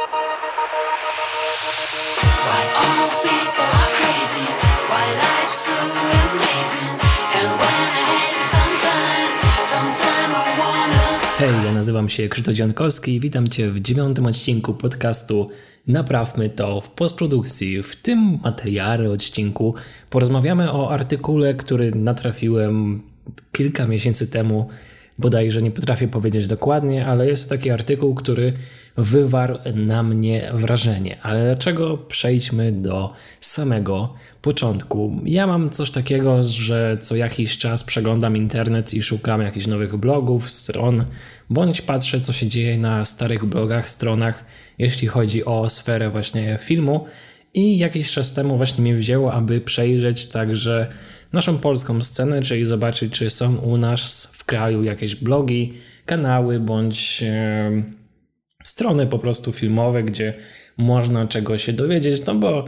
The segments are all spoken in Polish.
Hej, ja nazywam się Krzysztof Dziankowski i witam Cię w dziewiątym odcinku podcastu Naprawmy to w postprodukcji. W tym materiale, odcinku porozmawiamy o artykule, który natrafiłem kilka miesięcy temu. Bodajże nie potrafię powiedzieć dokładnie, ale jest to taki artykuł, który wywarł na mnie wrażenie. Ale dlaczego przejdźmy do samego początku? Ja mam coś takiego, że co jakiś czas przeglądam internet i szukam jakichś nowych blogów, stron, bądź patrzę, co się dzieje na starych blogach, stronach, jeśli chodzi o sferę właśnie filmu. I jakiś czas temu właśnie mnie wzięło, aby przejrzeć także naszą polską scenę, czyli zobaczyć, czy są u nas w kraju jakieś blogi, kanały bądź e, strony po prostu filmowe, gdzie można czegoś się dowiedzieć, no bo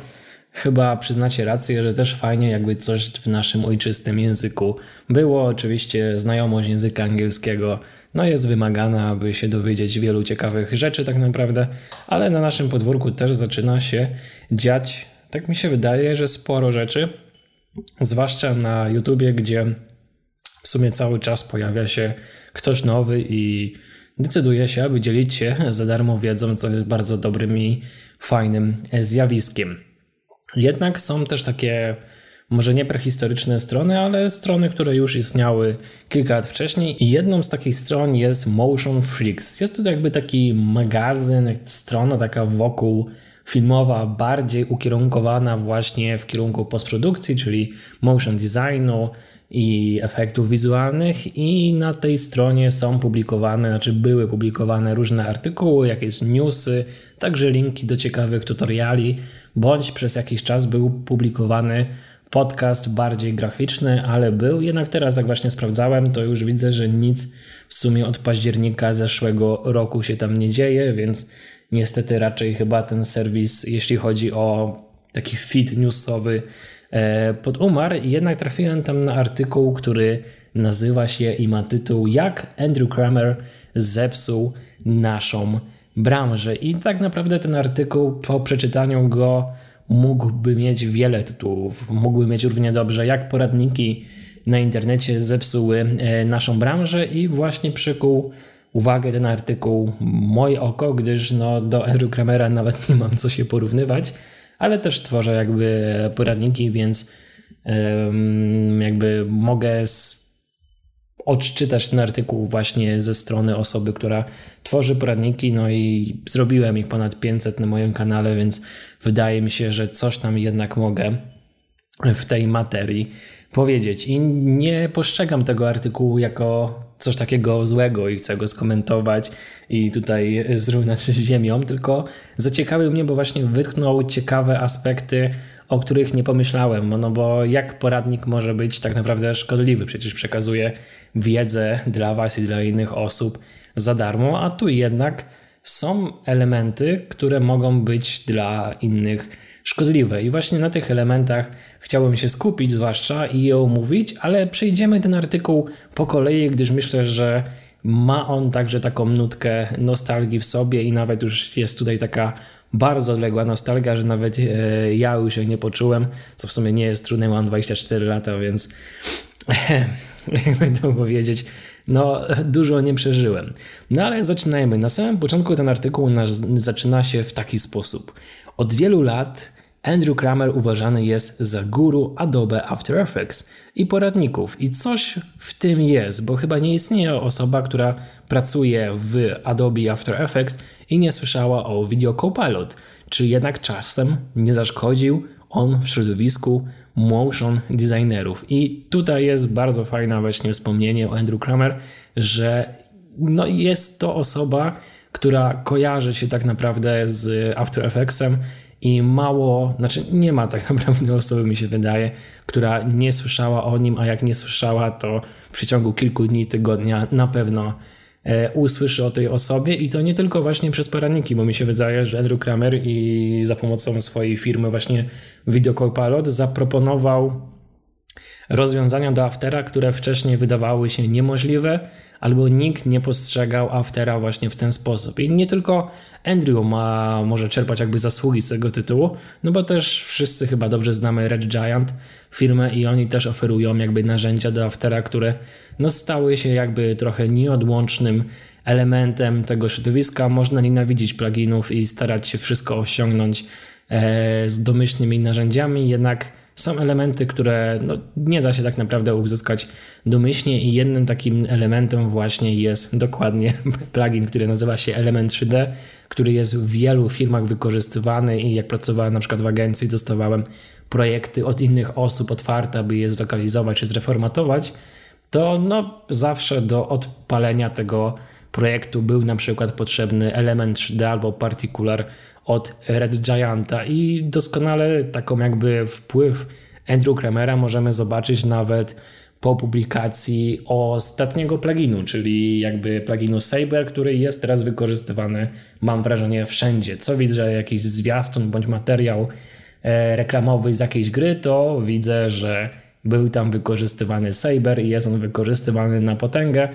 chyba przyznacie rację, że też fajnie jakby coś w naszym ojczystym języku było. Oczywiście znajomość języka angielskiego no jest wymagana, aby się dowiedzieć wielu ciekawych rzeczy tak naprawdę, ale na naszym podwórku też zaczyna się dziać, tak mi się wydaje, że sporo rzeczy, zwłaszcza na YouTubie, gdzie w sumie cały czas pojawia się ktoś nowy i decyduje się, aby dzielić się za darmo wiedzą, co jest bardzo dobrym i fajnym zjawiskiem. Jednak są też takie, może nie prehistoryczne strony, ale strony, które już istniały kilka lat wcześniej. I jedną z takich stron jest Motion Freaks. Jest to jakby taki magazyn, strona taka wokół filmowa, bardziej ukierunkowana właśnie w kierunku postprodukcji, czyli motion designu, i efektów wizualnych i na tej stronie są publikowane, znaczy były publikowane różne artykuły, jakieś newsy, także linki do ciekawych tutoriali, bądź przez jakiś czas był publikowany podcast bardziej graficzny, ale był. Jednak teraz, jak właśnie sprawdzałem, to już widzę, że nic w sumie od października zeszłego roku się tam nie dzieje, więc niestety raczej chyba ten serwis, jeśli chodzi o taki feed newsowy, E, pod umarł, jednak trafiłem tam na artykuł, który nazywa się i ma tytuł Jak Andrew Kramer zepsuł naszą branżę. I tak naprawdę ten artykuł po przeczytaniu go mógłby mieć wiele tytułów. Mógłby mieć równie dobrze jak poradniki na internecie zepsuły e, naszą branżę i właśnie przykuł uwagę ten artykuł moje oko, gdyż no, do Andrew Kramera nawet nie mam co się porównywać ale też tworzę jakby poradniki, więc jakby mogę odczytać ten artykuł właśnie ze strony osoby, która tworzy poradniki, no i zrobiłem ich ponad 500 na moim kanale, więc wydaje mi się, że coś tam jednak mogę w tej materii powiedzieć. I nie postrzegam tego artykułu jako coś takiego złego i chcę go skomentować i tutaj zrównać się z ziemią, tylko zaciekawił mnie, bo właśnie wytknął ciekawe aspekty, o których nie pomyślałem. No bo jak poradnik może być tak naprawdę szkodliwy? Przecież przekazuje wiedzę dla Was i dla innych osób za darmo, a tu jednak są elementy, które mogą być dla innych szkodliwe. I właśnie na tych elementach chciałbym się skupić, zwłaszcza i je omówić, ale przejdziemy ten artykuł po kolei, gdyż myślę, że ma on także taką nutkę nostalgii w sobie i nawet już jest tutaj taka bardzo odległa nostalgia, że nawet e, ja już się nie poczułem, co w sumie nie jest trudne, mam 24 lata, więc jakby to powiedzieć, no dużo nie przeżyłem. No ale zaczynajmy. Na samym początku ten artykuł zaczyna się w taki sposób. Od wielu lat Andrew Kramer uważany jest za guru Adobe After Effects i poradników. I coś w tym jest, bo chyba nie istnieje osoba, która pracuje w Adobe After Effects i nie słyszała o Video Copilot. Czy jednak czasem nie zaszkodził on w środowisku motion designerów. I tutaj jest bardzo fajne właśnie wspomnienie o Andrew Kramer, że no jest to osoba, która kojarzy się tak naprawdę z After Effectsem i mało, znaczy nie ma tak naprawdę osoby, mi się wydaje, która nie słyszała o nim, a jak nie słyszała, to w przeciągu kilku dni, tygodnia na pewno e, usłyszy o tej osobie i to nie tylko właśnie przez poradniki, bo mi się wydaje, że Andrew Kramer i za pomocą swojej firmy właśnie Video Copilot zaproponował rozwiązania do Aftera, które wcześniej wydawały się niemożliwe, albo nikt nie postrzegał Aftera właśnie w ten sposób. I nie tylko Andrew ma, może czerpać jakby zasługi z tego tytułu, no bo też wszyscy chyba dobrze znamy Red Giant, firmę i oni też oferują jakby narzędzia do Aftera, które no stały się jakby trochę nieodłącznym elementem tego środowiska. Można nienawidzić pluginów i starać się wszystko osiągnąć e, z domyślnymi narzędziami, jednak są elementy, które no, nie da się tak naprawdę uzyskać domyślnie i jednym takim elementem właśnie jest dokładnie plugin, który nazywa się Element 3D, który jest w wielu firmach wykorzystywany i jak pracowałem na przykład w agencji, dostawałem projekty od innych osób otwarte, aby je zlokalizować czy zreformatować, to no, zawsze do odpalenia tego projektu był na przykład potrzebny element 3D albo particular od Red Gianta i doskonale taką jakby wpływ Andrew Kremera możemy zobaczyć nawet po publikacji ostatniego pluginu, czyli jakby pluginu Saber, który jest teraz wykorzystywany, mam wrażenie, wszędzie. Co widzę, jakiś zwiastun bądź materiał e, reklamowy z jakiejś gry, to widzę, że był tam wykorzystywany Saber i jest on wykorzystywany na potęgę.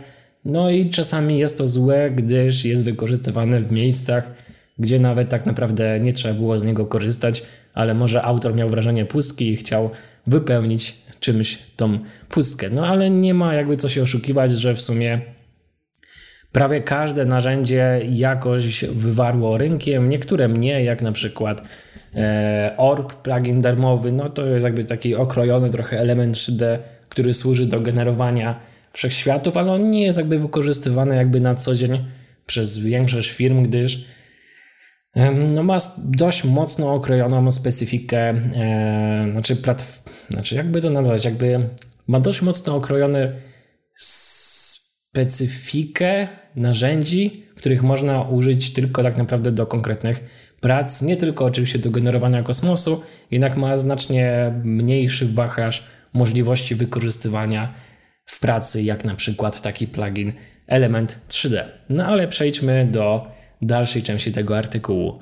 No i czasami jest to złe, gdyż jest wykorzystywany w miejscach, gdzie nawet tak naprawdę nie trzeba było z niego korzystać, ale może autor miał wrażenie pustki i chciał wypełnić czymś tą pustkę. No ale nie ma jakby co się oszukiwać, że w sumie prawie każde narzędzie jakoś wywarło rynkiem, niektóre mnie, jak na przykład e, Orb, plugin darmowy, no to jest jakby taki okrojony trochę element 3D, który służy do generowania wszechświatów, ale on nie jest jakby wykorzystywany jakby na co dzień przez większość firm, gdyż no ma dość mocno okrojoną specyfikę, e, znaczy, platf- znaczy jakby to nazwać, jakby ma dość mocno okrojony specyfikę narzędzi, których można użyć tylko tak naprawdę do konkretnych prac, nie tylko oczywiście do generowania kosmosu, jednak ma znacznie mniejszy wachlarz możliwości wykorzystywania w pracy, jak na przykład taki plugin Element 3D. No ale przejdźmy do dalszej części tego artykułu.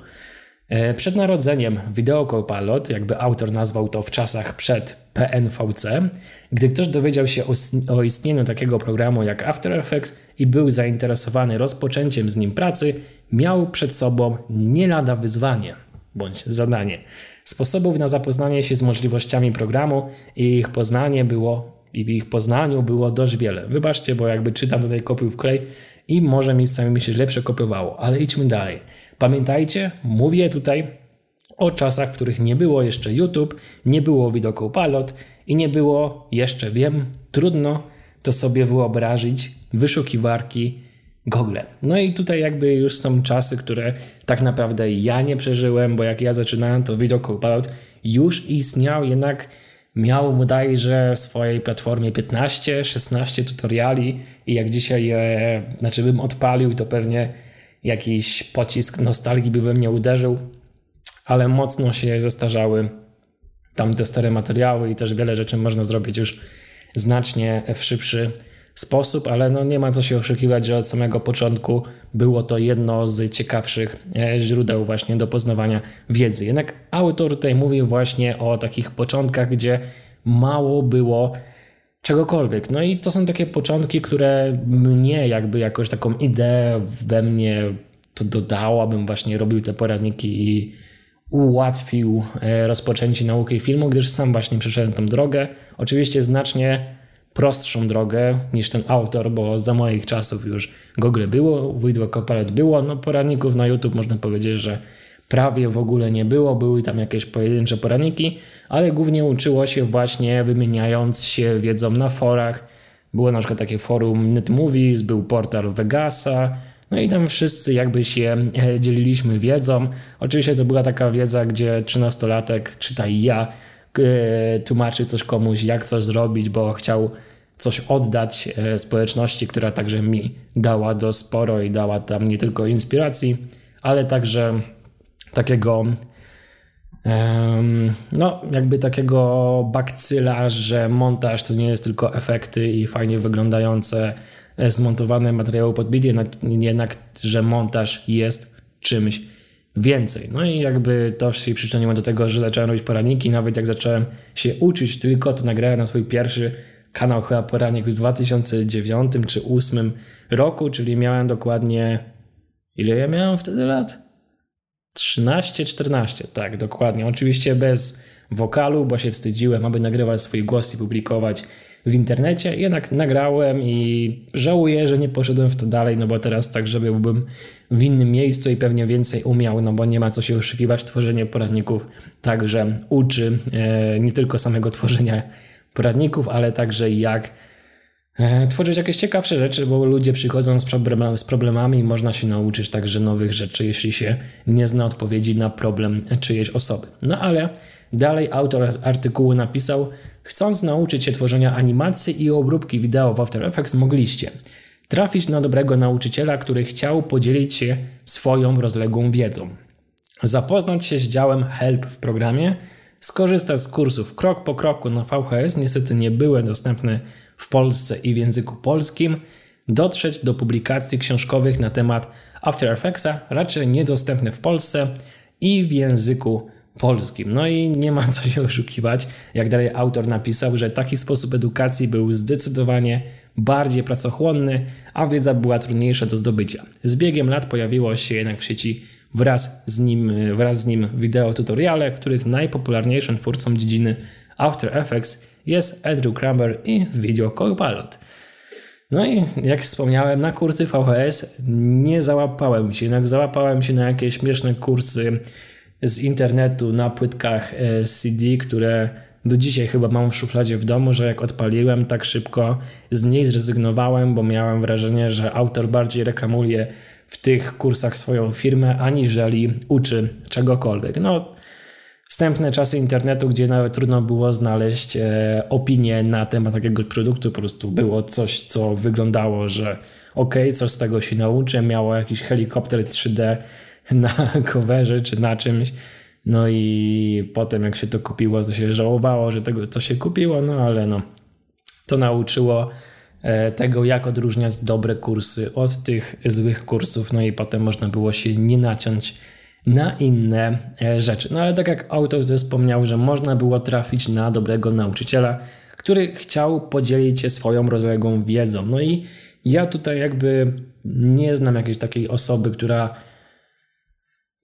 E, przed narodzeniem Video Copilot, jakby autor nazwał to w czasach przed PNVC, gdy ktoś dowiedział się o, istnieniu takiego programu jak After Effects i był zainteresowany rozpoczęciem z nim pracy, miał przed sobą nie lada wyzwanie bądź zadanie. Sposobów na zapoznanie się z możliwościami programu i ich poznanie było i w ich poznaniu było dość wiele. Wybaczcie, bo jakby czytam tutaj kopiuj w klej i może miejscami mi się źle przekopiowało, ale idźmy dalej. Pamiętajcie, mówię tutaj o czasach, w których nie było jeszcze YouTube, nie było Pilot i nie było jeszcze, wiem, trudno to sobie wyobrazić, wyszukiwarki Google. No i tutaj jakby już są czasy, które tak naprawdę ja nie przeżyłem, bo jak ja zaczynałem, to Pilot już istniał, jednak miał bodajże w swojej platformie 15-16 tutoriali i jak dzisiaj, e, znaczy bym odpalił, to pewnie jakiś pocisk nostalgii by we mnie uderzył, ale mocno się zestarzały tamte stare materiały i też wiele rzeczy można zrobić już znacznie w szybszy sposób, ale no nie ma co się oszukiwać, że od samego początku było to jedno z ciekawszych e, źródeł właśnie do poznawania wiedzy. Jednak autor tutaj mówi właśnie o takich początkach, gdzie mało było czegokolwiek. No i to są takie początki, które mnie jakby jakoś taką ideę we mnie to dodało, abym właśnie robił te poradniki i ułatwił e, rozpoczęcie nauki filmu, gdyż sam właśnie przeszedłem tą drogę. Oczywiście znacznie prostszą drogę niż ten autor, bo za moich czasów już Google było, Wideo Copilot było, no poradników na YouTube można powiedzieć, że prawie w ogóle nie było, były tam jakieś pojedyncze poradniki, ale głównie uczyło się właśnie wymieniając się wiedzą na forach. Było na przykład takie forum NetMovies, był portal Vegasa, no i tam wszyscy jakby się e, dzieliliśmy wiedzą. Oczywiście to była taka wiedza, gdzie 13-latek, czytaj ja, e, tłumaczy coś komuś, jak coś zrobić, bo chciał coś oddać e, społeczności, która także mi dała do sporo i dała tam nie tylko inspiracji, ale także takiego no, jakby takiego bakcyla, że montaż to nie jest tylko efekty i fajnie wyglądające e, zmontowane materiały pod MIDI, jednak, że montaż jest czymś więcej. No i jakby to się przyczyniło do tego, że zacząłem robić poradniki. Nawet jak zacząłem się uczyć tylko, to nagrałem na swój pierwszy kanał chyba poradnik w 2009 czy 2008 roku, czyli miałem dokładnie. Ile ja miałem wtedy lat? 13-14, tak, dokładnie. Oczywiście bez wokalu, bo się wstydziłem, aby nagrywać swój głos i publikować w internecie. Jednak nagrałem i żałuję, że nie poszedłem w to dalej, no bo teraz tak, żeby byłbym w innym miejscu i pewnie więcej umiał, no bo nie ma co się oszukiwać. Tworzenie poradników także uczy e, nie tylko samego tworzenia poradników, ale także jak e, tworzyć jakieś ciekawsze rzeczy, bo ludzie przychodzą z, z problemami i można się nauczyć także nowych rzeczy, jeśli się nie zna odpowiedzi na problem czyjejś osoby. No ale dalej autor artykułu napisał, chcąc nauczyć się tworzenia animacji i obróbki wideo w After Effects mogliście trafić na dobrego nauczyciela, który chciał podzielić się swoją rozległą wiedzą. Zapoznać się z działem Help w programie, skorzystać z kursów krok po kroku na VHS, niestety nie były dostępne w Polsce i w języku polskim, dotrzeć do publikacji książkowych na temat After Effectsa, raczej niedostępne w Polsce i w języku polskim. No i nie ma co się oszukiwać, jak dalej autor napisał, że taki sposób edukacji był zdecydowanie bardziej pracochłonny, a wiedza była trudniejsza do zdobycia. Z biegiem lat pojawiło się jednak w sieci wraz z nim, wraz z nim wideo tutoriale, których najpopularniejszym twórcą dziedziny After Effects jest Andrew Kramer i Video Copilot. No i jak wspomniałem, na kursy VHS nie załapałem się, jednak załapałem się na jakieś śmieszne kursy z internetu na płytkach e, CD, które do dzisiaj chyba mam w szufladzie w domu, że jak odpaliłem tak szybko z niej zrezygnowałem, bo miałem wrażenie, że autor bardziej reklamuje w tych kursach swoją firmę, aniżeli uczy czegokolwiek. No, wstępne czasy internetu, gdzie nawet trudno było znaleźć e, opinię na temat takiego produktu, po prostu było coś, co wyglądało, że ok, coś z tego się nauczę, miało jakiś helikopter 3D na coverze czy na czymś. No i potem jak się to kupiło, to się żałowało, że tego to się kupiło, no ale no to nauczyło tego, jak odróżniać dobre kursy od tych złych kursów, no i potem można było się nie naciąć na inne e, rzeczy. No ale tak jak autor wspomniał, że można było trafić na dobrego nauczyciela, który chciał podzielić się swoją rozległą wiedzą. No i ja tutaj jakby nie znam jakiejś takiej osoby, która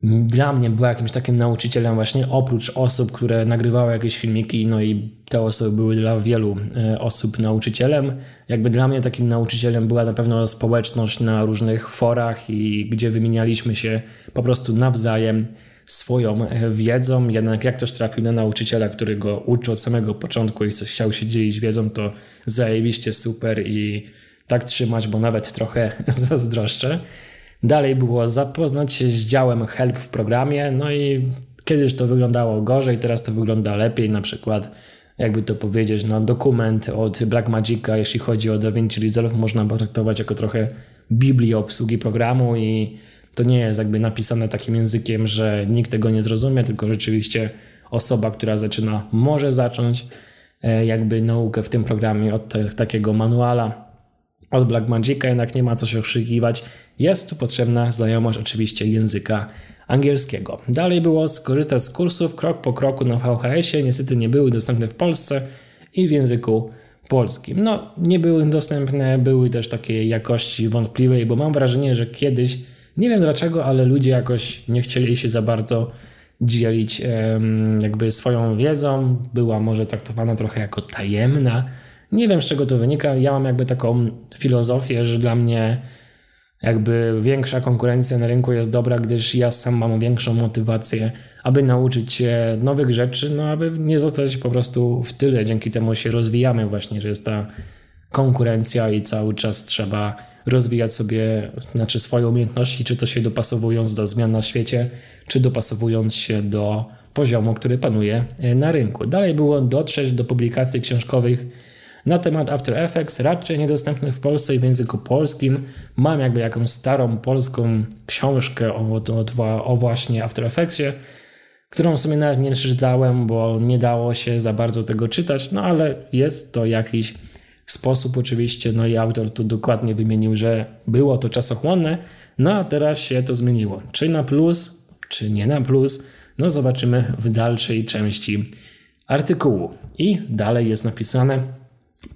dla mnie była jakimś takim nauczycielem właśnie oprócz osób, które nagrywały jakieś filmiki, no i te osoby były dla wielu e, osób nauczycielem. Jakby dla mnie takim nauczycielem była na pewno społeczność na różnych forach i gdzie wymienialiśmy się po prostu nawzajem swoją e, wiedzą. Jednak jak ktoś trafił na nauczyciela, który go uczy od samego początku i chciał się dzielić wiedzą, to zajebiście super i tak trzymać, bo nawet trochę zazdroszczę. Dalej było zapoznać się z działem help w programie, no i kiedyś to wyglądało gorzej, teraz to wygląda lepiej, na przykład jakby to powiedzieć, no dokument od Blackmagica, jeśli chodzi o DaVinci Resolve, można potraktować jako trochę Biblię obsługi programu i to nie jest jakby napisane takim językiem, że nikt tego nie zrozumie, tylko rzeczywiście osoba, która zaczyna, może zacząć e, jakby naukę w tym programie od takiego manuala, od Blackmagica, jednak nie ma co się oszukiwać. Jest tu potrzebna znajomość oczywiście języka angielskiego. Dalej było skorzystać z kursów krok po kroku na VHS-ie. Niestety nie były dostępne w Polsce i w języku polskim. No, nie były dostępne, były też takiej jakości wątpliwej, bo mam wrażenie, że kiedyś, nie wiem dlaczego, ale ludzie jakoś nie chcieli się za bardzo dzielić jakby swoją wiedzą. Była może traktowana trochę jako tajemna nie wiem z czego to wynika. Ja mam jakby taką filozofię, że dla mnie jakby większa konkurencja na rynku jest dobra, gdyż ja sam mam większą motywację, aby nauczyć się nowych rzeczy, no aby nie zostać po prostu w tyle. Dzięki temu się rozwijamy właśnie, że jest ta konkurencja i cały czas trzeba rozwijać sobie, znaczy swoje umiejętności, czy to się dopasowując do zmian na świecie, czy dopasowując się do poziomu, który panuje na rynku. Dalej było dotrzeć do publikacji książkowych na temat After Effects, raczej niedostępny w Polsce i w języku polskim. Mam jakby jakąś starą polską książkę o, o, o właśnie After Effectsie, którą sobie nawet nie przeczytałem, bo nie dało się za bardzo tego czytać, no ale jest to jakiś sposób oczywiście, no i autor tu dokładnie wymienił, że było to czasochłonne, no a teraz się to zmieniło. Czy na plus, czy nie na plus, no zobaczymy w dalszej części artykułu. I dalej jest napisane,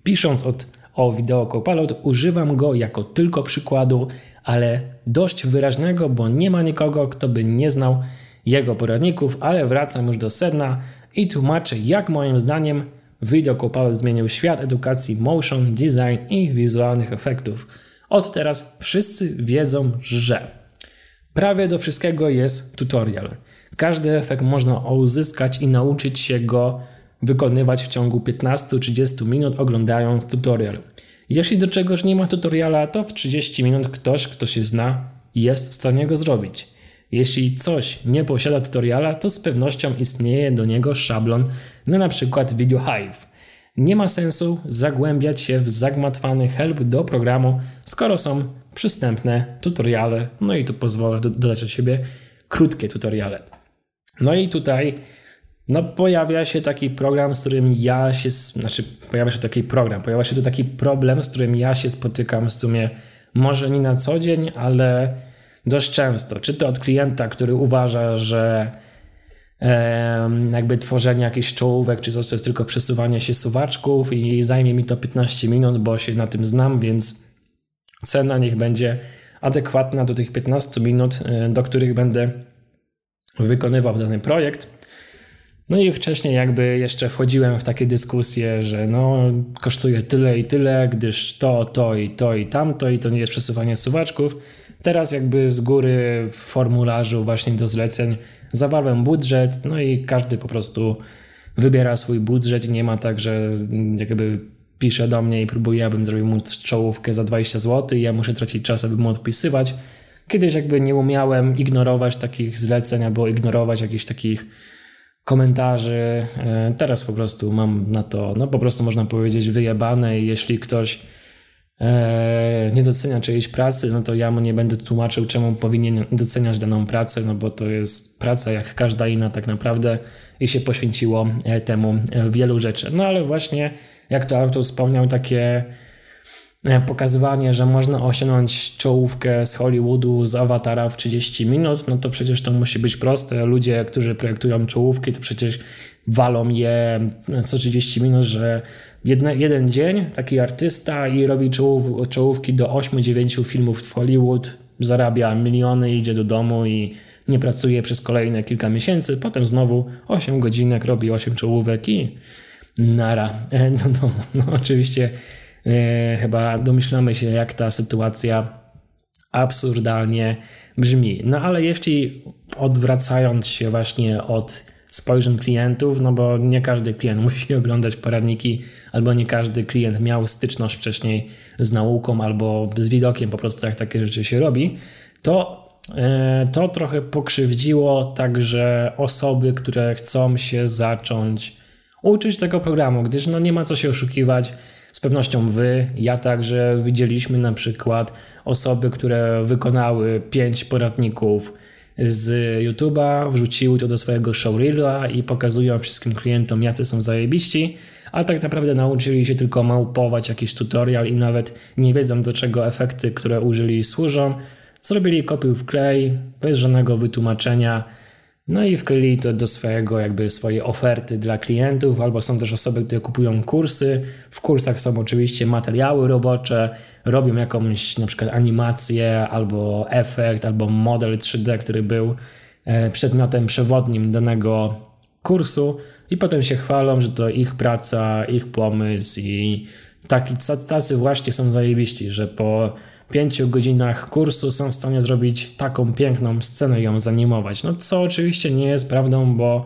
pisząc od, o wideo Copilot, używam go jako tylko przykładu, ale dość wyraźnego, bo nie ma nikogo, kto by nie znał jego poradników, ale wracam już do sedna i tłumaczę, jak moim zdaniem Video Copilot zmienił świat edukacji motion, design i wizualnych efektów. Od teraz wszyscy wiedzą, że prawie do wszystkiego jest tutorial. Każdy efekt można uzyskać i nauczyć się go wykonywać w ciągu 15-30 minut oglądając tutorial. Jeśli do czegoś nie ma tutoriala, to w 30 minut ktoś, kto się zna, jest w stanie go zrobić. Jeśli coś nie posiada tutoriala, to z pewnością istnieje do niego szablon na np. Video Hive. Nie ma sensu zagłębiać się w zagmatwany help do programu, skoro są przystępne tutoriale. No i tu pozwolę dodać od siebie krótkie tutoriale. No i tutaj no, pojawia się taki program, z którym ja się, znaczy pojawia się taki program, pojawia się tu taki problem, z którym ja się spotykam w sumie może nie na co dzień, ale dość często. Czy to od klienta, który uważa, że jakby tworzenie jakichś czołówek, czy coś, to jest tylko przesuwanie się suwaczków i zajmie mi to 15 minut, bo się na tym znam, więc cena niech będzie adekwatna do tych 15 minut, e, do których będę wykonywał dany projekt. No i wcześniej jakby jeszcze wchodziłem w takie dyskusje, że no kosztuje tyle i tyle, gdyż to, to i to i tamto i to nie jest przesuwanie suwaczków. Teraz jakby z góry w formularzu właśnie do zleceń zawarłem budżet, no i każdy po prostu wybiera swój budżet i nie ma tak, że jakby pisze do mnie i próbuje, abym zrobił mu czołówkę za 20 zł i ja muszę tracić czas, aby mu odpisywać. Kiedyś jakby nie umiałem ignorować takich zleceń albo ignorować jakichś takich komentarzy. E, teraz po prostu mam na to, no po prostu można powiedzieć wyjebane i jeśli ktoś e, nie docenia czyjejś pracy, no to ja mu nie będę tłumaczył, czemu powinien doceniać daną pracę, no bo to jest praca jak każda inna tak naprawdę i się poświęciło e, temu wielu rzeczy. No ale właśnie, jak to autor wspomniał, takie pokazywanie, że można osiągnąć czołówkę z Hollywoodu, z awatara w 30 minut, no to przecież to musi być proste. Ludzie, którzy projektują czołówki, to przecież walą je co 30 minut, że jedne, jeden dzień taki artysta i robi czołów, czołówki do 8-9 filmów w Hollywood, zarabia miliony, idzie do domu i nie pracuje przez kolejne kilka miesięcy, potem znowu 8 godzinek robi 8 czołówek i nara. No, no, no oczywiście E, chyba domyślamy się, jak ta sytuacja absurdalnie brzmi. No ale jeśli odwracając się właśnie od spojrzeń klientów, no bo nie każdy klient musi oglądać poradniki, albo nie każdy klient miał styczność wcześniej z nauką albo z widokiem po prostu, jak takie rzeczy się robi, to e, to trochę pokrzywdziło także osoby, które chcą się zacząć uczyć tego programu, gdyż no nie ma co się oszukiwać. Z pewnością wy, ja także widzieliśmy na przykład osoby, które wykonały pięć poradników z YouTube'a, wrzuciły to do swojego showreela i pokazują wszystkim klientom, jacy są zajebiści, a tak naprawdę nauczyli się tylko małpować jakiś tutorial i nawet nie wiedzą do czego efekty, które użyli służą. Zrobili kopiuj w klej, bez żadnego wytłumaczenia no i wkleili to do swojego, jakby swojej oferty dla klientów, albo są też osoby, które kupują kursy. W kursach są oczywiście materiały robocze, robią jakąś na przykład animację, albo efekt, albo model 3D, który był e, przedmiotem przewodnim danego kursu i potem się chwalą, że to ich praca, ich pomysł i taki, tacy właśnie są zajebiści, że po pięciu godzinach kursu są w stanie zrobić taką piękną scenę ją zanimować. No co oczywiście nie jest prawdą, bo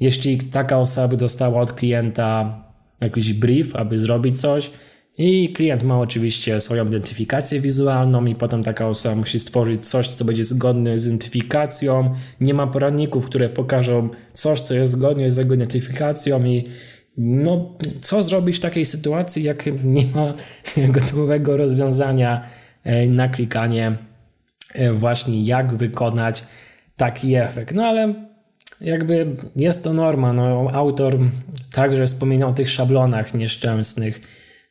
jeśli taka osoba by dostała od klienta jakiś brief, aby zrobić coś, i klient ma oczywiście swoją identyfikację wizualną, i potem taka osoba musi stworzyć coś, co będzie zgodne z identyfikacją. Nie ma poradników, które pokażą coś, co jest zgodne z jego identyfikacją, i no, co zrobić w takiej sytuacji, jak nie ma gotowego rozwiązania e, na klikanie, e, właśnie jak wykonać taki efekt. No ale jakby jest to norma. No, autor także wspomina o tych szablonach nieszczęsnych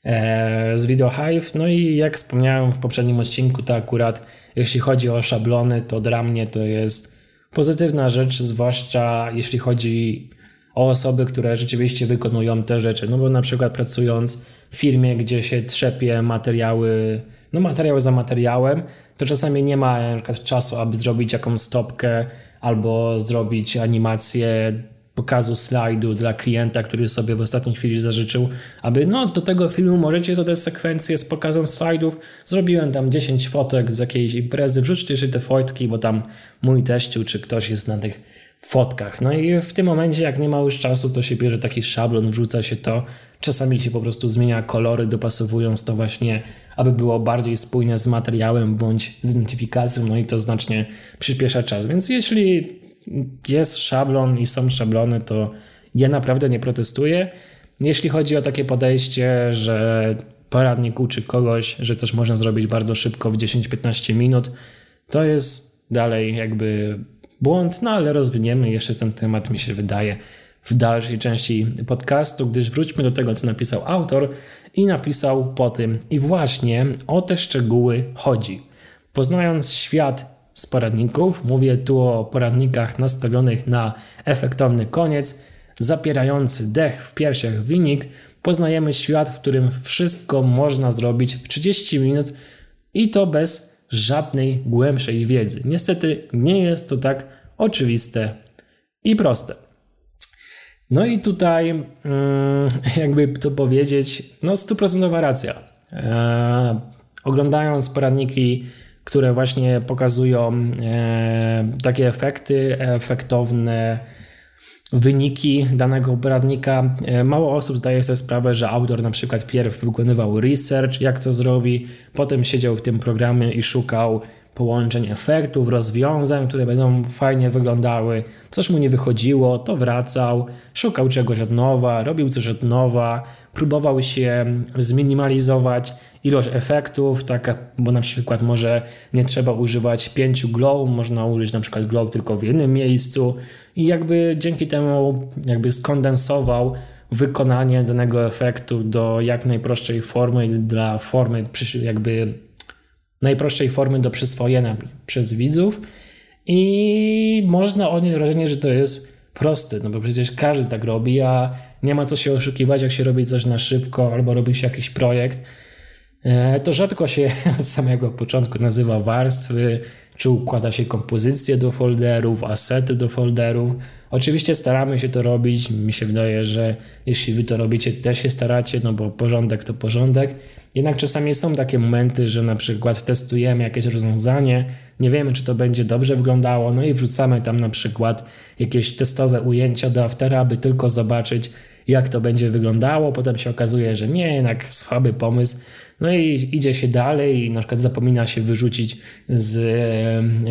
e, z Video Hive. No i jak wspomniałem w poprzednim odcinku, to akurat jeśli chodzi o szablony, to dla mnie to jest pozytywna rzecz, zwłaszcza jeśli chodzi o osoby, które rzeczywiście wykonują te rzeczy. No bo na przykład pracując w firmie, gdzie się trzepie materiały, no materiały za materiałem, to czasami nie ma na przykład czasu, aby zrobić jakąś stopkę albo zrobić animację pokazu slajdu dla klienta, który sobie w ostatniej chwili zażyczył, aby no do tego filmu możecie dodać sekwencję z pokazem slajdów. Zrobiłem tam 10 fotek z jakiejś imprezy, wrzućcie się te fotki, bo tam mój teściu czy ktoś jest na tych fotkach. No i w tym momencie, jak nie ma już czasu, to się bierze taki szablon, wrzuca się to. Czasami się po prostu zmienia kolory, dopasowując to właśnie, aby było bardziej spójne z materiałem bądź z identyfikacją, no i to znacznie przyspiesza czas. Więc jeśli jest szablon i są szablony, to ja naprawdę nie protestuję. Jeśli chodzi o takie podejście, że poradnik uczy kogoś, że coś można zrobić bardzo szybko w 10-15 minut, to jest dalej jakby błąd, no ale rozwiniemy jeszcze ten temat, mi się wydaje, w dalszej części podcastu, gdyż wróćmy do tego, co napisał autor i napisał po tym, i właśnie o te szczegóły chodzi. Poznając świat z poradników, mówię tu o poradnikach nastawionych na efektowny koniec, zapierający dech w piersiach wynik, poznajemy świat, w którym wszystko można zrobić w 30 minut i to bez żadnej głębszej wiedzy. Niestety nie jest to tak oczywiste i proste. No i tutaj, mm, jakby to powiedzieć, no stuprocentowa racja. Eee, oglądając poradniki, które właśnie pokazują e, takie efekty, efektowne wyniki danego poradnika. E, mało osób zdaje sobie sprawę, że autor na przykład pierw wykonywał research, jak to zrobi, potem siedział w tym programie i szukał połączeń efektów, rozwiązań, które będą fajnie wyglądały. Coś mu nie wychodziło, to wracał, szukał czegoś od nowa, robił coś od nowa, próbował się zminimalizować ilość efektów, tak, bo na przykład może nie trzeba używać pięciu glow, można użyć na przykład glow tylko w jednym miejscu i jakby dzięki temu jakby skondensował wykonanie danego efektu do jak najprostszej formy dla formy jakby najprostszej formy do przyswojenia przez widzów i można odnieść wrażenie, że to jest proste, no bo przecież każdy tak robi, a nie ma co się oszukiwać, jak się robi coś na szybko albo robi się jakiś projekt, to rzadko się od samego początku nazywa warstwy, czy układa się kompozycje do folderów, asety do folderów. Oczywiście staramy się to robić. Mi się wydaje, że jeśli wy to robicie, też się staracie, no bo porządek to porządek. Jednak czasami są takie momenty, że na przykład testujemy jakieś rozwiązanie, nie wiemy, czy to będzie dobrze wyglądało, no i wrzucamy tam na przykład jakieś testowe ujęcia do Aftera, aby tylko zobaczyć, jak to będzie wyglądało. Potem się okazuje, że nie, jednak słaby pomysł. No i idzie się dalej i na przykład zapomina się wyrzucić z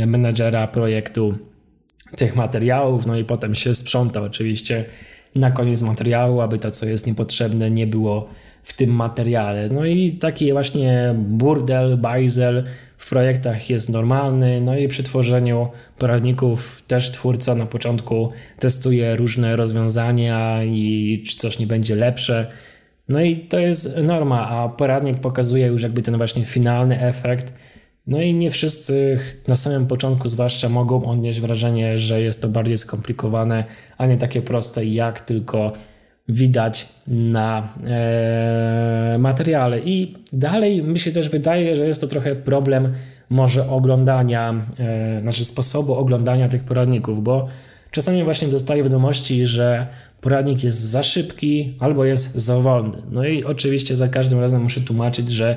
menadżera projektu tych materiałów, no i potem się sprząta oczywiście na koniec materiału, aby to, co jest niepotrzebne, nie było w tym materiale. No i taki właśnie burdel, bajzel w projektach jest normalny, no i przy tworzeniu poradników też twórca na początku testuje różne rozwiązania i czy coś nie będzie lepsze. No i to jest norma, a poradnik pokazuje już jakby ten właśnie finalny efekt. No i nie wszyscy na samym początku zwłaszcza mogą odnieść wrażenie, że jest to bardziej skomplikowane, a nie takie proste jak tylko widać na e, materiale. I dalej mi się też wydaje, że jest to trochę problem może oglądania, e, znaczy sposobu oglądania tych poradników, bo czasami właśnie dostaję wiadomości, że poradnik jest za szybki albo jest za wolny. No i oczywiście za każdym razem muszę tłumaczyć, że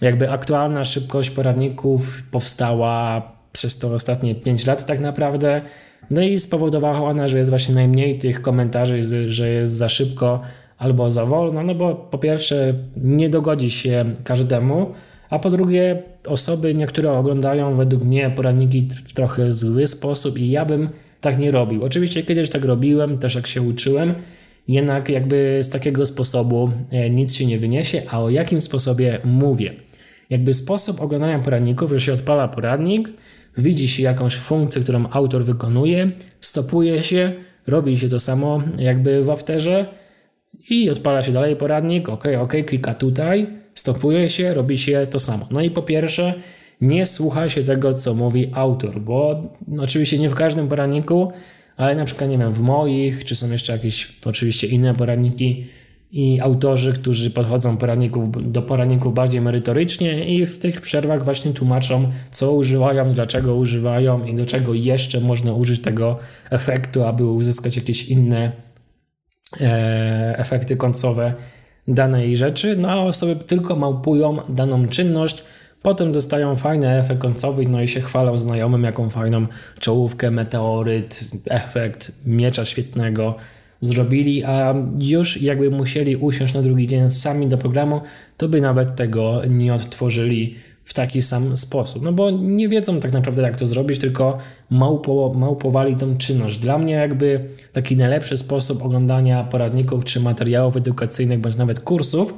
jakby aktualna szybkość poradników powstała przez to ostatnie 5 lat tak naprawdę. No i spowodowała ona, że jest właśnie najmniej tych komentarzy, że jest za szybko albo za wolno, no bo po pierwsze nie dogodzi się każdemu, a po drugie osoby niektóre oglądają według mnie poradniki w trochę zły sposób i ja bym tak nie robił. Oczywiście kiedyś tak robiłem, też jak się uczyłem, jednak jakby z takiego sposobu e, nic się nie wyniesie, a o jakim sposobie mówię? Jakby sposób oglądania poradników, że się odpala poradnik, widzi się jakąś funkcję, którą autor wykonuje, stopuje się, robi się to samo jakby w Afterze i odpala się dalej poradnik, ok, ok, klika tutaj, stopuje się, robi się to samo. No i po pierwsze, nie słucha się tego, co mówi autor, bo oczywiście nie w każdym poradniku, ale na przykład, nie wiem, w moich, czy są jeszcze jakieś oczywiście inne poradniki i autorzy, którzy podchodzą do poradników bardziej merytorycznie i w tych przerwach właśnie tłumaczą, co używają, dlaczego używają i do czego jeszcze można użyć tego efektu, aby uzyskać jakieś inne e, efekty końcowe danej rzeczy, no a osoby tylko małpują daną czynność, Potem dostają fajny efekt końcowy, no i się chwalą znajomym, jaką fajną czołówkę, meteoryt, efekt miecza świetnego zrobili, a już jakby musieli usiąść na drugi dzień sami do programu, to by nawet tego nie odtworzyli w taki sam sposób. No bo nie wiedzą tak naprawdę, jak to zrobić, tylko małpo, małpowali tą czynność. Dla mnie jakby taki najlepszy sposób oglądania poradników czy materiałów edukacyjnych, bądź nawet kursów,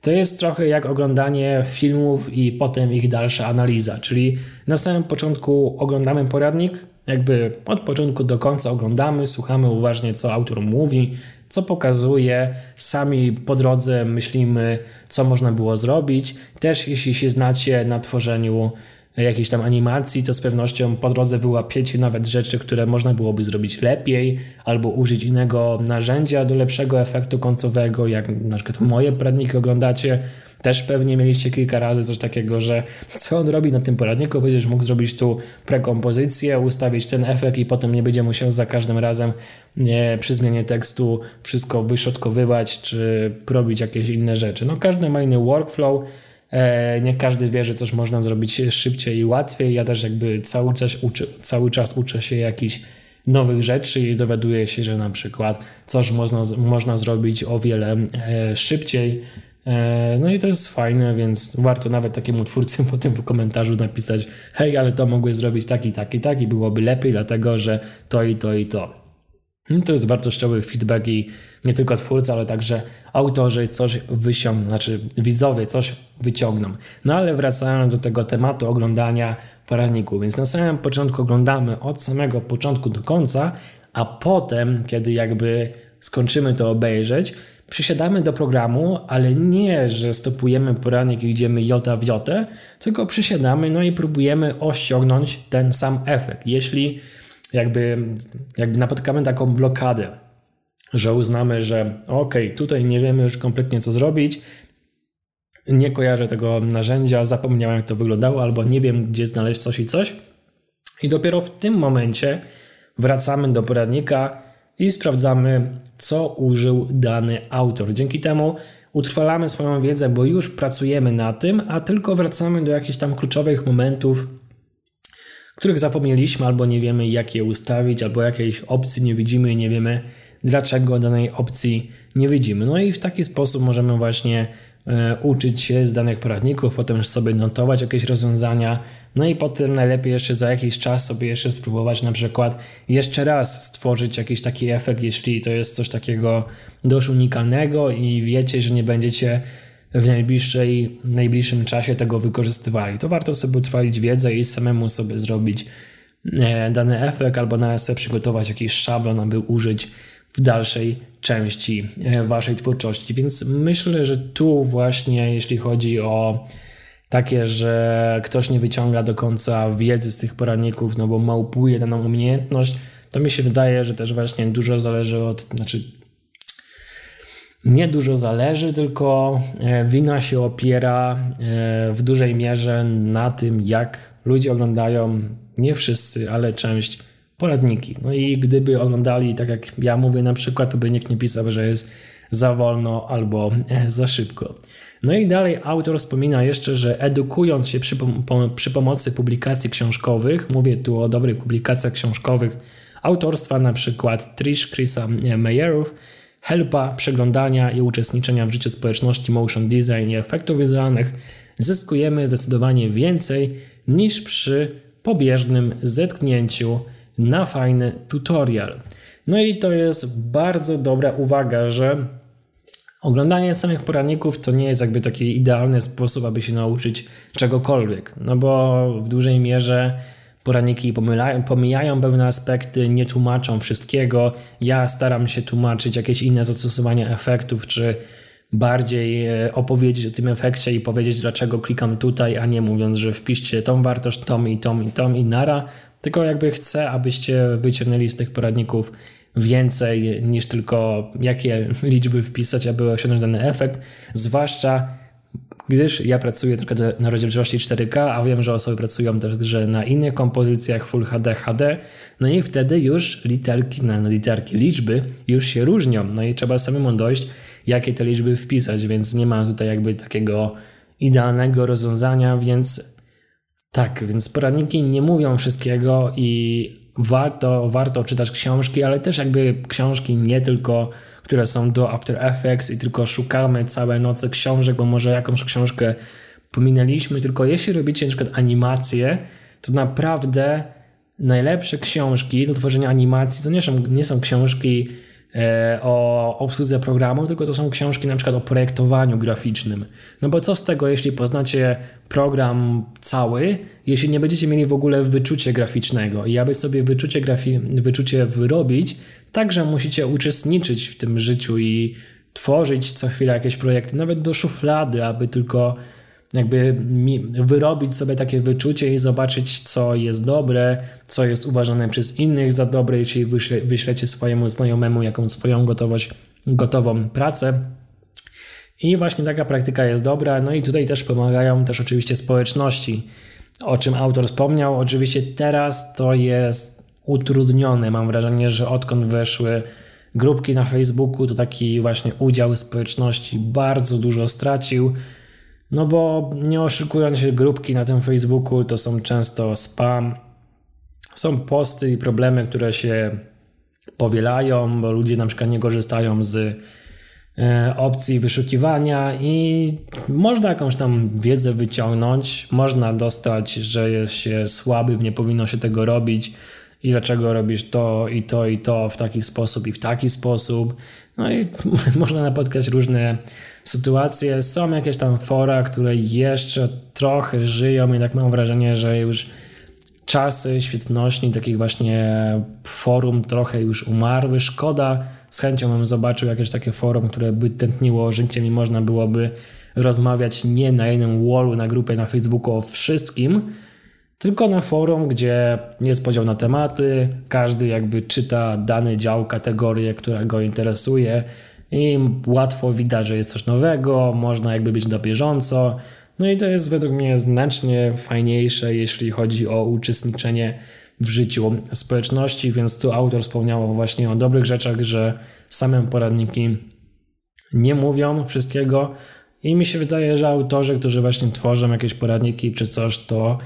to jest trochę jak oglądanie filmów i potem ich dalsza analiza. Czyli na samym początku oglądamy poradnik, jakby od początku do końca oglądamy, słuchamy uważnie, co autor mówi, co pokazuje, sami po drodze myślimy, co można było zrobić. Też jeśli się znacie na tworzeniu jakiejś tam animacji, to z pewnością po drodze wyłapiecie nawet rzeczy, które można byłoby zrobić lepiej, albo użyć innego narzędzia do lepszego efektu końcowego, jak na przykład moje poradniki oglądacie, też pewnie mieliście kilka razy coś takiego, że co on robi na tym poradniku, będziesz mógł zrobić tu prekompozycję, ustawić ten efekt i potem nie będzie musiał za każdym razem nie, przy zmianie tekstu wszystko wyszotkowywać, czy robić jakieś inne rzeczy. No każdy ma inny workflow, E, nie każdy wie, że coś można zrobić szybciej i łatwiej. Ja też jakby cały czas cały czas uczę się jakichś nowych rzeczy i dowiaduję się, że na przykład coś można, można zrobić o wiele e, szybciej. E, no i to jest fajne, więc warto nawet takiemu twórcy potem w komentarzu napisać hej, ale to mogłeś zrobić tak i tak i tak i byłoby lepiej, dlatego że to i to i to. No to jest wartościowy feedback i nie tylko twórcy, ale także autorzy coś wyciągną, znaczy widzowie coś wyciągną. No ale wracając do tego tematu oglądania poradniku, więc na samym początku oglądamy od samego początku do końca, a potem, kiedy jakby skończymy to obejrzeć, przysiadamy do programu, ale nie, że stopujemy poradnik i idziemy jota w jotę, tylko przysiadamy no i próbujemy osiągnąć ten sam efekt. Jeśli jakby, jakby napotkamy taką blokadę, że uznamy, że ok, tutaj nie wiemy już kompletnie co zrobić, nie kojarzę tego narzędzia, zapomniałem jak to wyglądało, albo nie wiem gdzie znaleźć coś i coś. I dopiero w tym momencie wracamy do poradnika i sprawdzamy, co użył dany autor. Dzięki temu utrwalamy swoją wiedzę, bo już pracujemy na tym, a tylko wracamy do jakichś tam kluczowych momentów, których zapomnieliśmy albo nie wiemy jak je ustawić, albo jakiejś opcji nie widzimy i nie wiemy dlaczego danej opcji nie widzimy. No i w taki sposób możemy właśnie uczyć się z danych poradników, potem sobie notować jakieś rozwiązania, no i potem najlepiej jeszcze za jakiś czas sobie jeszcze spróbować na przykład jeszcze raz stworzyć jakiś taki efekt, jeśli to jest coś takiego dość unikalnego i wiecie, że nie będziecie w najbliższej, najbliższym czasie tego wykorzystywali. To warto sobie utrwalić wiedzę i samemu sobie zrobić e, dany efekt, albo nawet sobie przygotować jakiś szablon, aby użyć w dalszej części e, waszej twórczości. Więc myślę, że tu właśnie, jeśli chodzi o takie, że ktoś nie wyciąga do końca wiedzy z tych poradników, no bo małpuje daną umiejętność, to mi się wydaje, że też właśnie dużo zależy od, znaczy nie dużo zależy, tylko e, wina się opiera e, w dużej mierze na tym, jak ludzie oglądają, nie wszyscy, ale część poradniki. No i gdyby oglądali, tak jak ja mówię na przykład, to by nikt nie pisał, że jest za wolno albo e, za szybko. No i dalej autor wspomina jeszcze, że edukując się przy, przy pomocy publikacji książkowych, mówię tu o dobrych publikacjach książkowych autorstwa na przykład Trish Chrisa Meyerów, helpa przeglądania i uczestniczenia w życiu społeczności motion design i efektów wizualnych zyskujemy zdecydowanie więcej niż przy pobieżnym zetknięciu na fajny tutorial. No i to jest bardzo dobra uwaga, że oglądanie samych poradników to nie jest jakby taki idealny sposób, aby się nauczyć czegokolwiek, no bo w dużej mierze poradniki pomylają, pomijają pewne aspekty, nie tłumaczą wszystkiego. Ja staram się tłumaczyć jakieś inne zastosowania efektów, czy bardziej e, opowiedzieć o tym efekcie i powiedzieć, dlaczego klikam tutaj, a nie mówiąc, że wpiszcie tą wartość, tą i tą i tą i nara, tylko jakby chcę, abyście wyciągnęli z tych poradników więcej niż tylko jakie liczby wpisać, aby osiągnąć dany efekt, zwłaszcza gdyż ja pracuję tylko na rozdzielczości 4K, a wiem, że osoby pracują też że na innych kompozycjach Full HD, HD, no i wtedy już literki na no, literki, liczby już się różnią, no i trzeba samemu dojść, jakie te liczby wpisać, więc nie ma tutaj jakby takiego idealnego rozwiązania, więc tak, więc poradniki nie mówią wszystkiego i warto, warto czytać książki, ale też jakby książki nie tylko które są do After Effects i tylko szukamy całe noce książek, bo może jakąś książkę pominęliśmy, tylko jeśli robicie przykład animacje, to naprawdę najlepsze książki do tworzenia animacji to nie są, nie są książki o obsłudze programu, tylko to są książki na przykład o projektowaniu graficznym. No bo co z tego, jeśli poznacie program cały, jeśli nie będziecie mieli w ogóle wyczucia graficznego i aby sobie wyczucie, grafi- wyczucie wyrobić, także musicie uczestniczyć w tym życiu i tworzyć co chwilę jakieś projekty, nawet do szuflady, aby tylko jakby wyrobić sobie takie wyczucie i zobaczyć, co jest dobre, co jest uważane przez innych za dobre, jeśli wyśle, wyślecie swojemu znajomemu jakąś swoją gotowość, gotową pracę. I właśnie taka praktyka jest dobra. No i tutaj też pomagają też oczywiście społeczności, o czym autor wspomniał. Oczywiście teraz to jest utrudnione. Mam wrażenie, że odkąd weszły grupki na Facebooku, to taki właśnie udział społeczności bardzo dużo stracił. No bo nie oszukując się, grupki na tym Facebooku to są często spam. Są posty i problemy, które się powielają, bo ludzie na przykład nie korzystają z e, opcji wyszukiwania i można jakąś tam wiedzę wyciągnąć, można dostać, że jest się słabym, nie powinno się tego robić i dlaczego robisz to i to i to w taki sposób i w taki sposób. No i można napotkać różne sytuacje. Są jakieś tam fora, które jeszcze trochę żyją, jednak mam wrażenie, że już czasy świetności takich właśnie forum trochę już umarły. Szkoda, z chęcią bym zobaczył jakieś takie forum, które by tętniło życiem i można byłoby rozmawiać nie na jednym wallu, na grupie na Facebooku o wszystkim, tylko na forum, gdzie jest podział na tematy, każdy jakby czyta dany dział, kategorię, która go interesuje i łatwo widać, że jest coś nowego, można jakby być na bieżąco. No i to jest według mnie znacznie fajniejsze, jeśli chodzi o uczestniczenie w życiu społeczności, więc tu autor wspomniał właśnie o dobrych rzeczach, że same poradniki nie mówią wszystkiego i mi się wydaje, że autorzy, którzy właśnie tworzą jakieś poradniki czy coś, to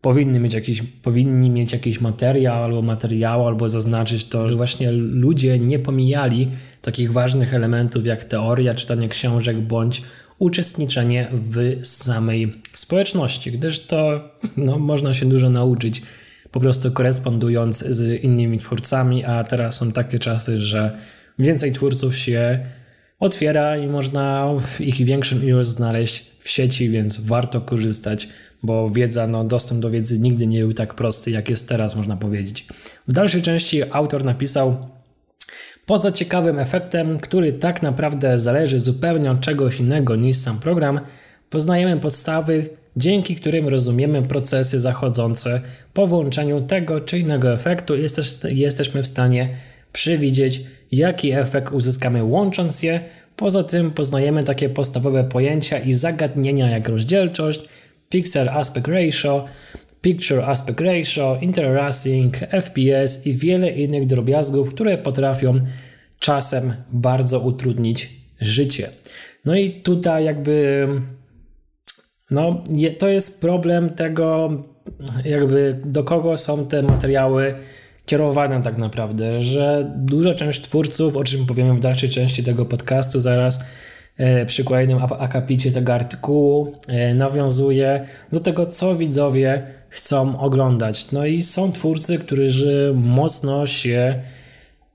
powinny mieć jakiś, powinni mieć jakiś materiał albo materiał, albo zaznaczyć to, że właśnie ludzie nie pomijali takich ważnych elementów jak teoria, czytanie książek bądź uczestniczenie w samej społeczności, gdyż to no, można się dużo nauczyć po prostu korespondując z innymi twórcami, a teraz są takie czasy, że więcej twórców się otwiera i można ich większym ilość znaleźć w sieci, więc warto korzystać bo wiedza, no, dostęp do wiedzy nigdy nie był tak prosty, jak jest teraz, można powiedzieć. W dalszej części autor napisał, Poza ciekawym efektem, który tak naprawdę zależy zupełnie od czegoś innego niż sam program, poznajemy podstawy, dzięki którym rozumiemy procesy zachodzące po włączeniu tego czy innego efektu. Jesteśmy w stanie przewidzieć, jaki efekt uzyskamy łącząc je. Poza tym poznajemy takie podstawowe pojęcia i zagadnienia jak rozdzielczość, Pixel Aspect Ratio, Picture Aspect Ratio, Interracing, FPS i wiele innych drobiazgów, które potrafią czasem bardzo utrudnić życie. No i tutaj jakby no, to jest problem tego, jakby do kogo są te materiały kierowane tak naprawdę, że duża część twórców, o czym powiemy w dalszej części tego podcastu zaraz, E, przy kolejnym akapicie tego artykułu e, nawiązuje do tego, co widzowie chcą oglądać. No i są twórcy, którzy mocno się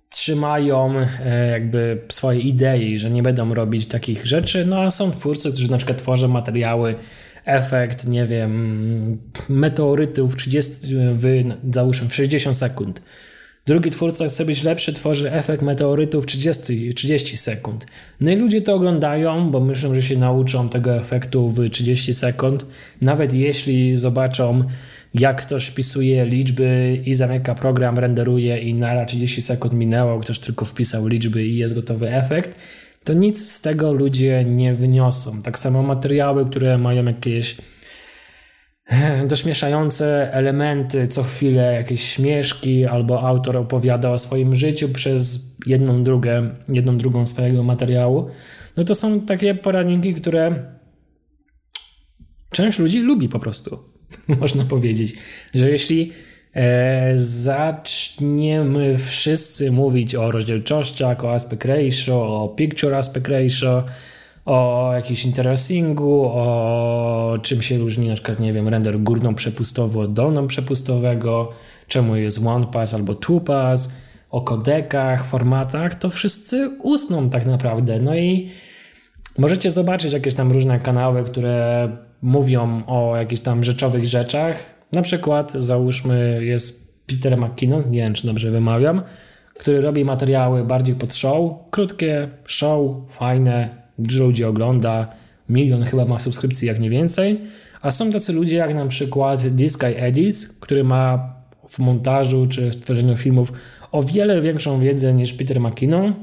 trzymają e, jakby swojej idei, że nie będą robić takich rzeczy, no a są twórcy, którzy na przykład tworzą materiały, efekt, nie wiem, meteorytów 30, w, załóżmy w 60 sekund. Drugi twórca chce być lepszy, tworzy efekt meteorytu w 30, 30 sekund. No i ludzie to oglądają, bo myślą, że się nauczą tego efektu w 30 sekund. Nawet jeśli zobaczą, jak ktoś wpisuje liczby i zamyka program, renderuje i na 30 sekund minęło, ktoś tylko wpisał liczby i jest gotowy efekt, to nic z tego ludzie nie wyniosą. Tak samo materiały, które mają jakieś dośmieszające elementy, co chwilę jakieś śmieszki, albo autor opowiada o swoim życiu przez jedną, drugą, jedną drugą swojego materiału, no to są takie poradniki, które część ludzi lubi po prostu. Można powiedzieć, że jeśli e, zaczniemy wszyscy mówić o rozdzielczościach, o aspect ratio, o picture aspect ratio, o jakimś interessingu, o czym się różni na przykład, nie wiem, render górną-przepustowy od dolną-przepustowego, czemu jest one pass albo two pass, o kodekach, formatach, to wszyscy usną tak naprawdę. No i możecie zobaczyć jakieś tam różne kanały, które mówią o jakichś tam rzeczowych rzeczach. Na przykład, załóżmy, jest Peter McKinnon, nie wiem czy dobrze wymawiam, który robi materiały bardziej pod show, krótkie show, fajne, dużo ludzi ogląda, milion chyba ma subskrypcji, jak nie więcej. A są tacy ludzie jak na przykład This Guy który ma w montażu czy w tworzeniu filmów o wiele większą wiedzę niż Peter McKinnon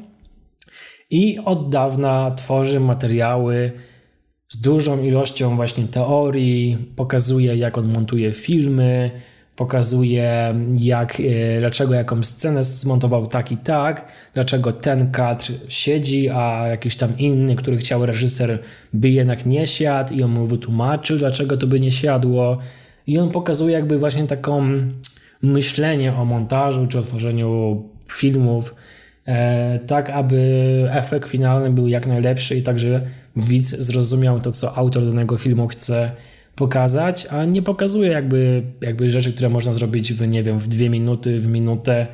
i od dawna tworzy materiały z dużą ilością właśnie teorii, pokazuje jak on montuje filmy, pokazuje jak, e, dlaczego jakąś scenę zmontował tak i tak, dlaczego ten kadr siedzi, a jakiś tam inny, który chciał reżyser, by jednak nie siadł i on mu wytłumaczył, dlaczego to by nie siadło. I on pokazuje jakby właśnie taką myślenie o montażu czy o tworzeniu filmów, e, tak aby efekt finalny był jak najlepszy i także widz zrozumiał to, co autor danego filmu chce pokazać, a nie pokazuje jakby, jakby rzeczy, które można zrobić w, nie wiem, w dwie minuty, w minutę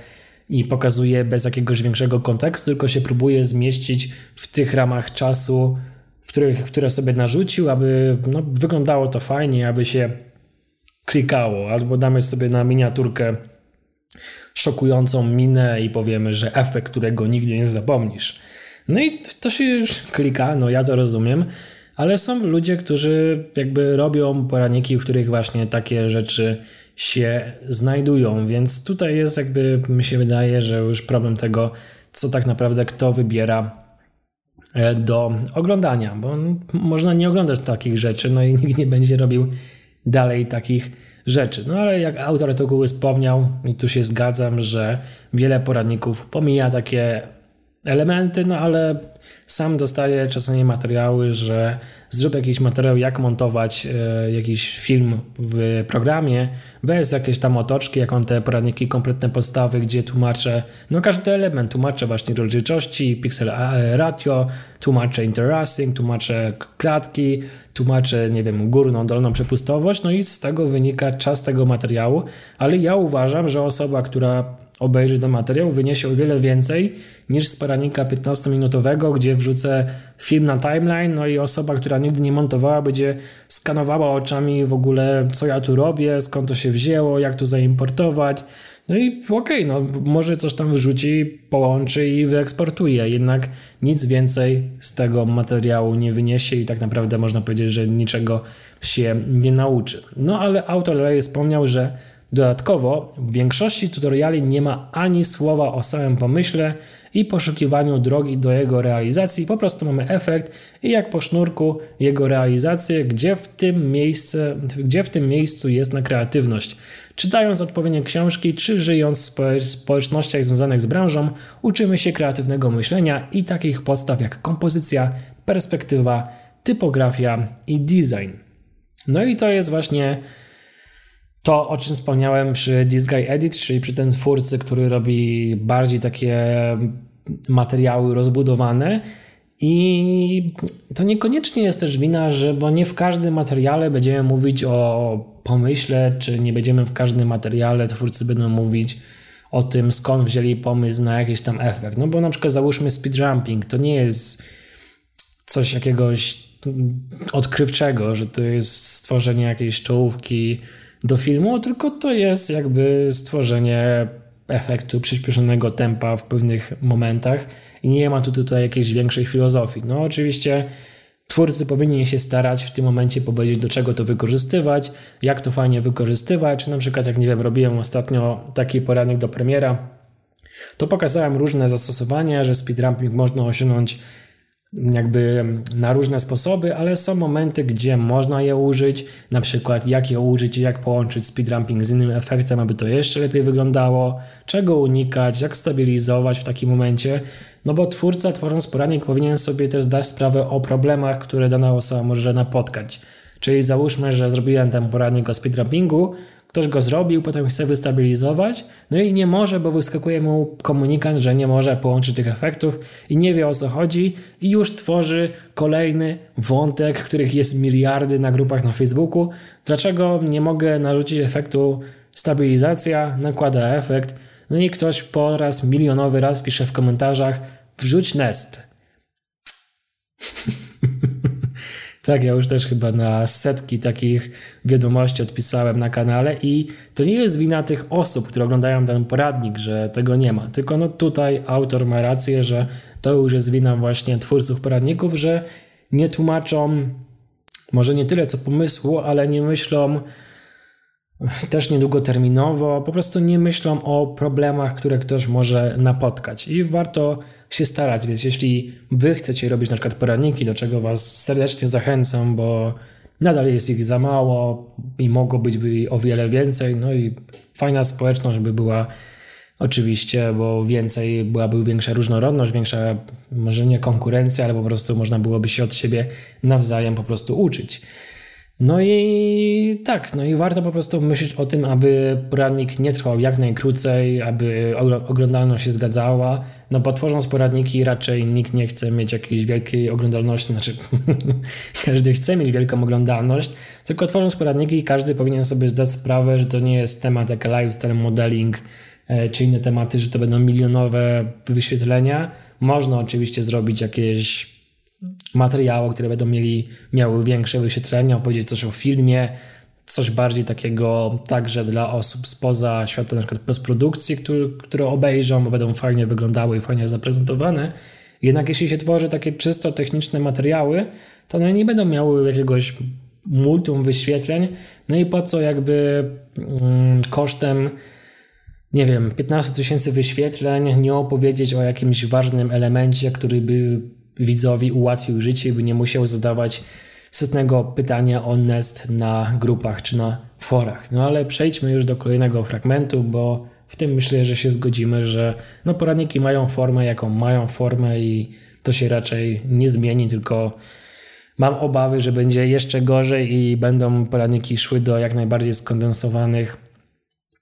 i pokazuje bez jakiegoś większego kontekstu, tylko się próbuje zmieścić w tych ramach czasu, w których, które sobie narzucił, aby no, wyglądało to fajnie, aby się klikało, albo damy sobie na miniaturkę szokującą minę i powiemy, że efekt, którego nigdy nie zapomnisz. No i to się już klika, no ja to rozumiem, ale są ludzie, którzy jakby robią poradniki, w których właśnie takie rzeczy się znajdują, więc tutaj jest jakby, mi się wydaje, że już problem tego, co tak naprawdę kto wybiera e, do oglądania, bo można nie oglądać takich rzeczy, no i nikt nie będzie robił dalej takich rzeczy. No ale jak autor artykułu wspomniał, i tu się zgadzam, że wiele poradników pomija takie elementy, no ale sam dostaję czasami materiały, że zrób jakiś materiał, jak montować e, jakiś film w programie, bez jakiejś tam otoczki, jak on te poradniki, kompletne podstawy, gdzie tłumaczę, no każdy element, tłumaczę właśnie rozdzielczości, pixel ratio, tłumaczę interracing, tłumaczę klatki, tłumaczę, nie wiem, górną, dolną przepustowość, no i z tego wynika czas tego materiału, ale ja uważam, że osoba, która obejrzy ten materiał, wyniesie o wiele więcej niż z poradnika 15-minutowego, gdzie wrzucę film na timeline, no i osoba, która nigdy nie montowała, będzie skanowała oczami w ogóle, co ja tu robię, skąd to się wzięło, jak to zaimportować. No i okej, okay, no może coś tam wrzuci, połączy i wyeksportuje, jednak nic więcej z tego materiału nie wyniesie i tak naprawdę można powiedzieć, że niczego się nie nauczy. No ale autor dalej wspomniał, że Dodatkowo w większości tutoriali nie ma ani słowa o samym pomyśle i poszukiwaniu drogi do jego realizacji, po prostu mamy efekt i jak po sznurku jego realizację, gdzie w tym, miejsce, gdzie w tym miejscu jest na kreatywność. Czytając odpowiednie książki, czy żyjąc w społecznościach związanych z branżą, uczymy się kreatywnego myślenia i takich podstaw jak kompozycja, perspektywa, typografia i design. No i to jest właśnie to, o czym wspomniałem przy This Edit, czyli przy tym twórcy, który robi bardziej takie materiały rozbudowane. I to niekoniecznie jest też wina, że bo nie w każdym materiale będziemy mówić o pomyśle, czy nie będziemy w każdym materiale twórcy będą mówić o tym, skąd wzięli pomysł na jakiś tam efekt. No bo na przykład załóżmy speedrumping, to nie jest coś jakiegoś odkrywczego, że to jest stworzenie jakiejś czołówki do filmu, tylko to jest jakby stworzenie efektu przyspieszonego tempa w pewnych momentach i nie ma tu tutaj jakiejś większej filozofii. No oczywiście twórcy powinni się starać w tym momencie powiedzieć, do czego to wykorzystywać, jak to fajnie wykorzystywać, czy na przykład, jak nie wiem, robiłem ostatnio taki poradnik do premiera, to pokazałem różne zastosowania, że speedrumping można osiągnąć jakby na różne sposoby, ale są momenty, gdzie można je użyć, na przykład jak je użyć i jak połączyć speedrumping z innym efektem, aby to jeszcze lepiej wyglądało, czego unikać, jak stabilizować w takim momencie, no bo twórca tworząc poradnik powinien sobie też zdać sprawę o problemach, które dana osoba może napotkać. Czyli załóżmy, że zrobiłem ten poradnik o speedrumpingu, Ktoś go zrobił, potem chce wystabilizować, no i nie może, bo wyskakuje mu komunikat, że nie może połączyć tych efektów i nie wie o co chodzi i już tworzy kolejny wątek, których jest miliardy na grupach na Facebooku. Dlaczego nie mogę narzucić efektu stabilizacja, nakłada efekt, no i ktoś po raz milionowy raz pisze w komentarzach wrzuć nest. Tak, ja już też chyba na setki takich wiadomości odpisałem na kanale i to nie jest wina tych osób, które oglądają ten poradnik, że tego nie ma. Tylko no tutaj autor ma rację, że to już jest wina właśnie twórców poradników, że nie tłumaczą może nie tyle co pomysłu, ale nie myślą też niedługoterminowo, po prostu nie myślą o problemach, które ktoś może napotkać. I warto się starać, więc jeśli wy chcecie robić na przykład poradniki, do czego was serdecznie zachęcam, bo nadal jest ich za mało i mogło być by o wiele więcej, no i fajna społeczność by była oczywiście, bo więcej byłaby większa różnorodność, większa może nie konkurencja, ale po prostu można byłoby się od siebie nawzajem po prostu uczyć. No i tak, no i warto po prostu myśleć o tym, aby poradnik nie trwał jak najkrócej, aby oglądalność się zgadzała, no bo tworząc poradniki raczej nikt nie chce mieć jakiejś wielkiej oglądalności, znaczy każdy chce mieć wielką oglądalność, tylko tworząc poradniki każdy powinien sobie zdać sprawę, że to nie jest temat jak lifestyle modeling e, czy inne tematy, że to będą milionowe wyświetlenia. Można oczywiście zrobić jakieś materiały, które będą mieli, miały większe wyświetlenia, opowiedzieć coś o filmie, coś bardziej takiego także dla osób spoza świata na przykład postprodukcji, które, które obejrzą, bo będą fajnie wyglądały i fajnie zaprezentowane. Jednak jeśli się tworzy takie czysto techniczne materiały, to one nie będą miały jakiegoś multum wyświetleń, no i po co jakby mm, kosztem nie wiem, 15 tysięcy wyświetleń nie opowiedzieć o jakimś ważnym elemencie, który by widzowi ułatwił życie, by nie musiał zadawać setnego pytania o Nest na grupach czy na forach. No ale przejdźmy już do kolejnego fragmentu, bo w tym myślę, że się zgodzimy, że no poradniki mają formę, jaką mają formę i to się raczej nie zmieni, tylko mam obawy, że będzie jeszcze gorzej i będą poradniki szły do jak najbardziej skondensowanych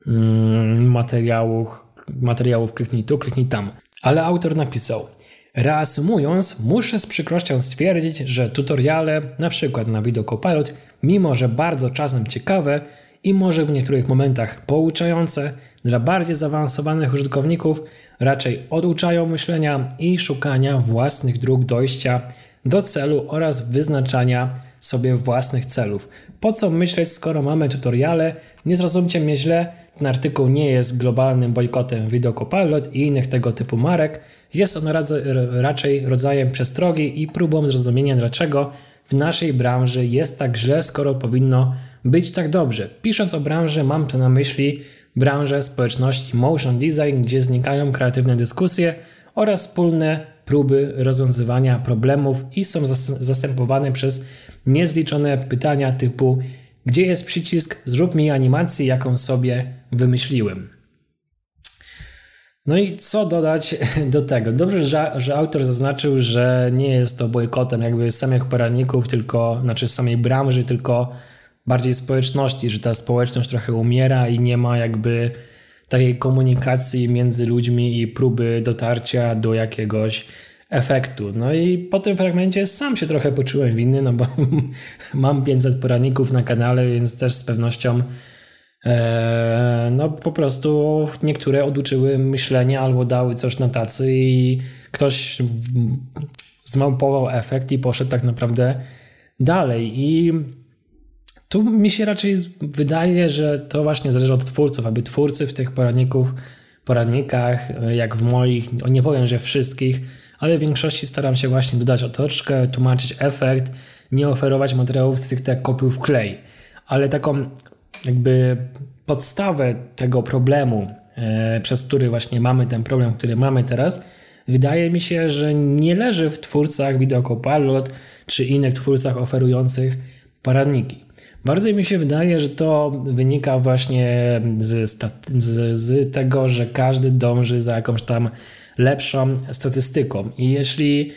mm, materiałów, materiałów kliknij tu, kliknij tam. Ale autor napisał, Reasumując, muszę z przykrością stwierdzić, że tutoriale, np. na Video Copilot, mimo że bardzo czasem ciekawe i może w niektórych momentach pouczające, dla bardziej zaawansowanych użytkowników raczej oduczają myślenia i szukania własnych dróg dojścia do celu oraz wyznaczania sobie własnych celów. Po co myśleć, skoro mamy tutoriale? Nie zrozumcie mnie źle, ten artykuł nie jest globalnym bojkotem Video Copilot i innych tego typu marek. Jest on raczej rodzajem przestrogi i próbą zrozumienia, dlaczego w naszej branży jest tak źle, skoro powinno być tak dobrze. Pisząc o branży, mam tu na myśli branżę społeczności motion design, gdzie znikają kreatywne dyskusje oraz wspólne próby rozwiązywania problemów i są zastępowane przez niezliczone pytania typu gdzie jest przycisk zrób mi animację, jaką sobie wymyśliłem. No i co dodać do tego? Dobrze, że, że autor zaznaczył, że nie jest to bojkotem jakby samych poradników, tylko, znaczy samej branży, tylko bardziej społeczności, że ta społeczność trochę umiera i nie ma jakby takiej komunikacji między ludźmi i próby dotarcia do jakiegoś efektu. No i po tym fragmencie sam się trochę poczułem winny, no bo mam 500 poradników na kanale, więc też z pewnością no po prostu niektóre oduczyły myślenia albo dały coś na tacy i ktoś zmałpował efekt i poszedł tak naprawdę dalej. I tu mi się raczej wydaje, że to właśnie zależy od twórców, aby twórcy w tych poradników poradnikach, jak w moich, nie powiem, że wszystkich, ale w większości staram się właśnie dodać otoczkę, tłumaczyć efekt, nie oferować materiałów stricte kopiuj w klej. Ale taką jakby podstawę tego problemu, e, przez który właśnie mamy ten problem, który mamy teraz, wydaje mi się, że nie leży w twórcach Video Copilot czy innych twórcach oferujących poradniki. Bardziej mi się wydaje, że to wynika właśnie z, z, z tego, że każdy dąży za jakąś tam lepszą statystyką. I jeśli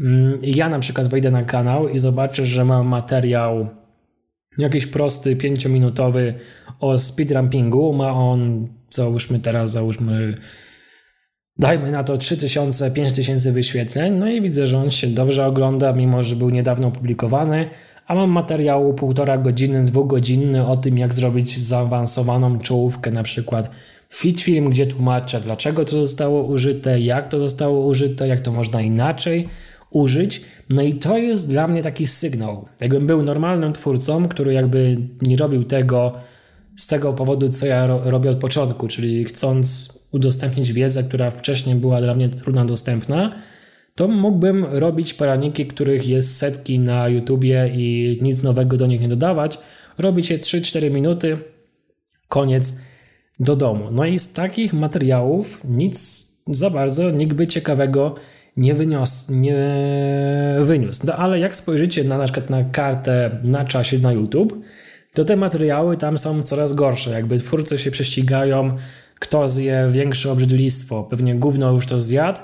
mm, ja na przykład wejdę na kanał i zobaczę, że mam materiał jakiś prosty, pięciominutowy o speedrumpingu, ma on, załóżmy teraz, załóżmy dajmy na to 3000, 5000 wyświetleń, no i widzę, że on się dobrze ogląda, mimo że był niedawno opublikowany, a mam materiał półtora godziny, dwugodzinny o tym, jak zrobić zaawansowaną czołówkę, na przykład fit film, gdzie tłumaczę, dlaczego to zostało użyte, jak to zostało użyte, jak to można inaczej użyć. No i to jest dla mnie taki sygnał. Jakbym był normalnym twórcą, który jakby nie robił tego z tego powodu, co ja ro robię od początku, czyli chcąc udostępnić wiedzę, która wcześniej była dla mnie trudno dostępna, to mógłbym robić poradniki, których jest setki na YouTubie i nic nowego do nich nie dodawać. Robić je 3-4 minuty, koniec do domu. No i z takich materiałów nic za bardzo nikt by ciekawego nie wyniósł. Nie wyniósł. No ale jak spojrzycie na, na przykład na kartę na czasie na YouTube, to te materiały tam są coraz gorsze. Jakby twórcy się prześcigają, kto zje większe obrzydlistwo. Pewnie gówno już to zjadł.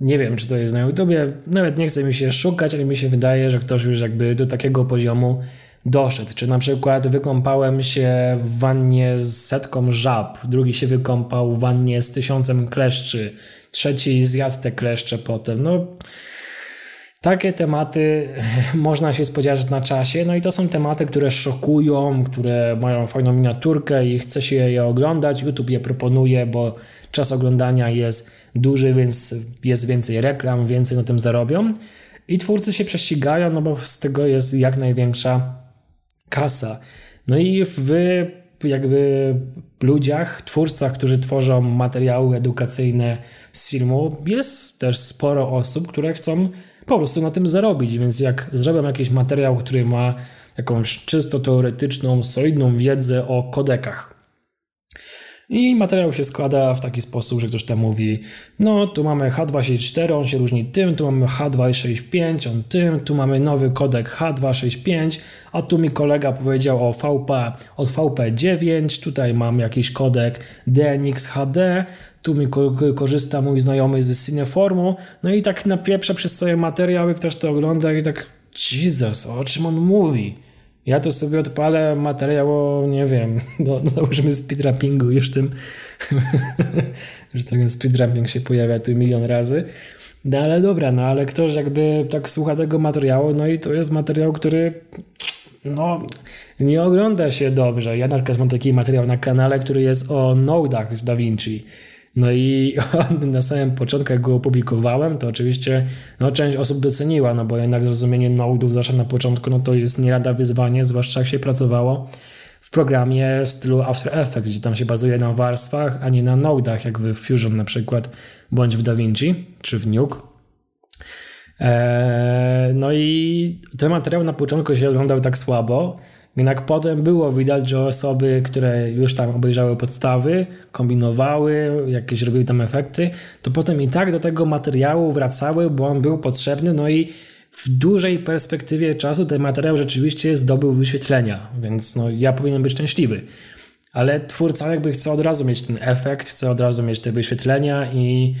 Nie wiem, czy to jest na YouTubie. Nawet nie chce mi się szukać, ale mi się wydaje, że ktoś już jakby do takiego poziomu doszedł. Czy na przykład wykąpałem się w wannie z setką żab, drugi się wykąpał w wannie z tysiącem kleszczy, trzeci zjadł te kleszcze potem. No, takie tematy można się spodziewać na czasie, no i to są tematy, które szokują, które mają fajną miniaturkę i chce się je oglądać. YouTube je proponuje, bo czas oglądania jest duży, więc jest więcej reklam, więcej na tym zarobią. I twórcy się prześcigają, no bo z tego jest jak największa kasa. No i w jakby ludziach, twórcach, którzy tworzą materiały edukacyjne filmu, jest też sporo osób, które chcą po prostu na tym zarobić. Więc jak zrobię jakiś materiał, który ma jakąś czysto teoretyczną, solidną wiedzę o kodekach, i materiał się składa w taki sposób, że ktoś tam mówi, no tu mamy H264, on się różni tym, tu mamy H265, on tym, tu mamy nowy kodek H265, a tu mi kolega powiedział o VP, od VP9, tutaj mam jakiś kodek DNX HD, tu mi korzysta mój znajomy z Cineformu, no i tak napieprza przez cały materiał i ktoś to ogląda i tak, Jesus, o czym on mówi? Ja to sobie odpalę materiał nie wiem, no, załóżmy speedruppingu, już tym, że ten speedrupping się pojawia tu milion razy. No ale dobra, no ale ktoś jakby tak słucha tego materiału, no i to jest materiał, który no, nie ogląda się dobrze. Ja na przykład mam taki materiał na kanale, który jest o nodach w DaVinci. No i na samym początku, jak go opublikowałem, to oczywiście no, część osób doceniła, no bo jednak zrozumienie nodów zawsze na początku, no to jest nie wyzwanie, zwłaszcza jak się pracowało w programie w stylu After Effects, gdzie tam się bazuje na warstwach, a nie na nodach, jak w Fusion na przykład, bądź w DaVinci, czy w Nuke. Eee, no i ten materiał na początku się oglądał tak słabo, jednak potem było widać, że osoby, które już tam obejrzały podstawy, kombinowały, jakieś robiły tam efekty, to potem i tak do tego materiału wracały, bo on był potrzebny, no i w dużej perspektywie czasu ten materiał rzeczywiście zdobył wyświetlenia, więc no, ja powinienem być szczęśliwy. Ale twórca jakby chce od razu mieć ten efekt, chce od razu mieć te wyświetlenia i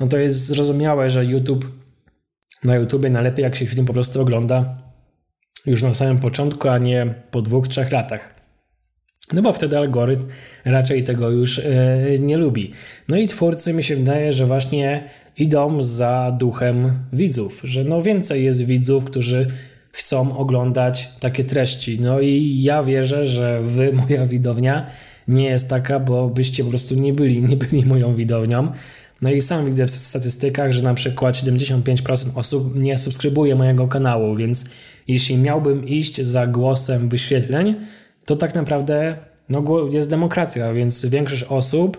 no to jest zrozumiałe, że YouTube na YouTubie najlepiej jak się film po prostu ogląda już na samym początku, a nie po dwóch, trzech latach. No bo wtedy algorytm raczej tego już yy, nie lubi. No i twórcy mi się wydaje, że właśnie idą za duchem widzów, że no więcej jest widzów, którzy chcą oglądać takie treści. No i ja wierzę, że wy, moja widownia, nie jest taka, bo byście po prostu nie byli, nie byli moją widownią. No i sam widzę w statystykach, że na przykład 75% osób nie subskrybuje mojego kanału, więc jeśli miałbym iść za głosem wyświetleń, to tak naprawdę no, jest demokracja, więc większość osób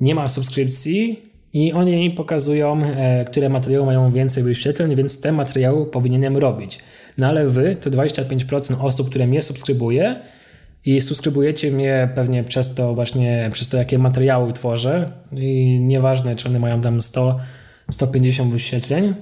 nie ma subskrypcji i oni mi pokazują, e, które materiały mają więcej wyświetleń, więc te materiały powinienem robić. No ale wy, te 25% osób, które mnie subskrybuje i subskrybujecie mnie pewnie przez to właśnie, przez to jakie materiały tworzę i nieważne, czy one mają tam 100, 150 wyświetleń,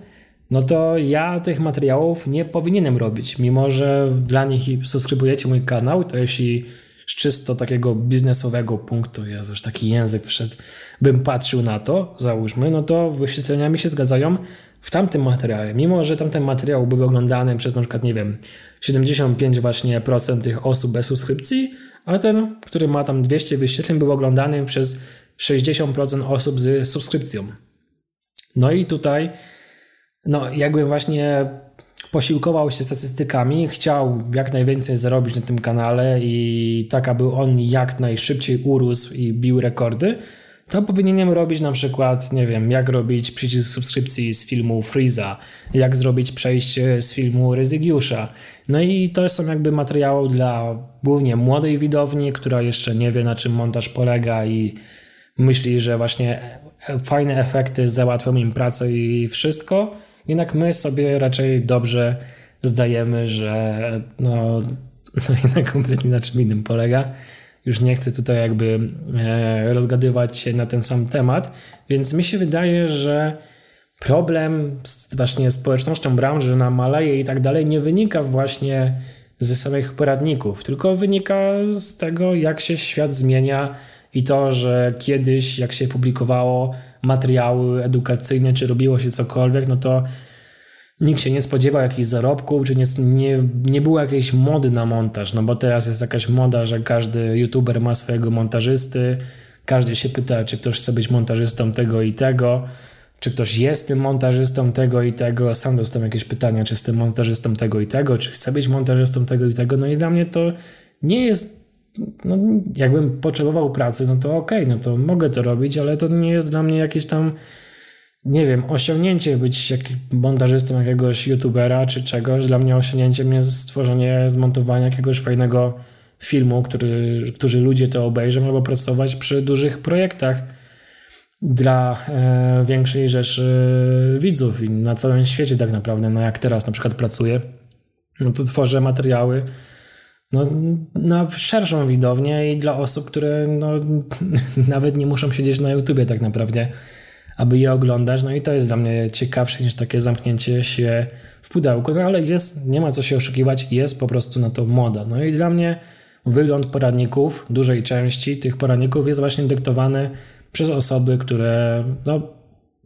no to ja tych materiałów nie powinienem robić, mimo że dla nich subskrybujecie mój kanał, to jeśli z czysto takiego biznesowego punktu, Jezus, taki język wszedł, bym patrzył na to, załóżmy, no to wyświetlenia mi się zgadzają w tamtym materiale. Mimo, że tamten materiał był oglądany przez na przykład, nie wiem, 75 właśnie procent tych osób bez subskrypcji, a ten, który ma tam 200 wyświetleń, był oglądany przez 60% osób z subskrypcją. No i tutaj, no jakbym właśnie posiłkował się statystykami, chciał jak najwięcej zarobić na tym kanale i tak, aby on jak najszybciej urósł i bił rekordy, to powinienem robić na przykład, nie wiem, jak robić przycisk subskrypcji z filmu Freeza, jak zrobić przejście z filmu Rezygiusza. No i to są jakby materiały dla głównie młodej widowni, która jeszcze nie wie na czym montaż polega i myśli, że właśnie fajne efekty załatwią im pracę i wszystko. Jednak my sobie raczej dobrze zdajemy, że no, no jednak kompletnie na czym innym polega. Już nie chcę tutaj jakby e, rozgadywać się na ten sam temat, więc mi się wydaje, że problem z właśnie społecznością branży na maleje i tak dalej nie wynika właśnie ze samych poradników, tylko wynika z tego, jak się świat zmienia i to, że kiedyś, jak się publikowało materiały edukacyjne, czy robiło się cokolwiek, no to nikt się nie spodziewał jakichś zarobków, czy nie, nie, nie było jakiejś mody na montaż, no bo teraz jest jakaś moda, że każdy youtuber ma swojego montażysty, każdy się pyta, czy ktoś chce być montażystą tego i tego, czy ktoś jest tym montażystą tego i tego, sam dostałem jakieś pytania, czy jestem montażystą tego i tego, czy chcę być montażystą tego i tego, no i dla mnie to nie jest no, jakbym potrzebował pracy, no to okej, okay, no to mogę to robić, ale to nie jest dla mnie jakieś tam nie wiem, osiągnięcie być jak montażystą jakiegoś youtubera czy czegoś. Dla mnie osiągnięciem jest stworzenie, zmontowanie jakiegoś fajnego filmu, który, którzy ludzie to obejrzą, albo pracować przy dużych projektach dla e, większej rzeszy widzów i na całym świecie tak naprawdę. No jak teraz na przykład pracuję, no to tworzę materiały no, na szerszą widownię i dla osób, które no, nawet nie muszą siedzieć na YouTubie tak naprawdę aby je oglądać. No i to jest dla mnie ciekawsze niż takie zamknięcie się w pudełku. No ale jest, nie ma co się oszukiwać, jest po prostu na to moda. No i dla mnie wygląd poradników, dużej części tych poradników jest właśnie dyktowany przez osoby, które no,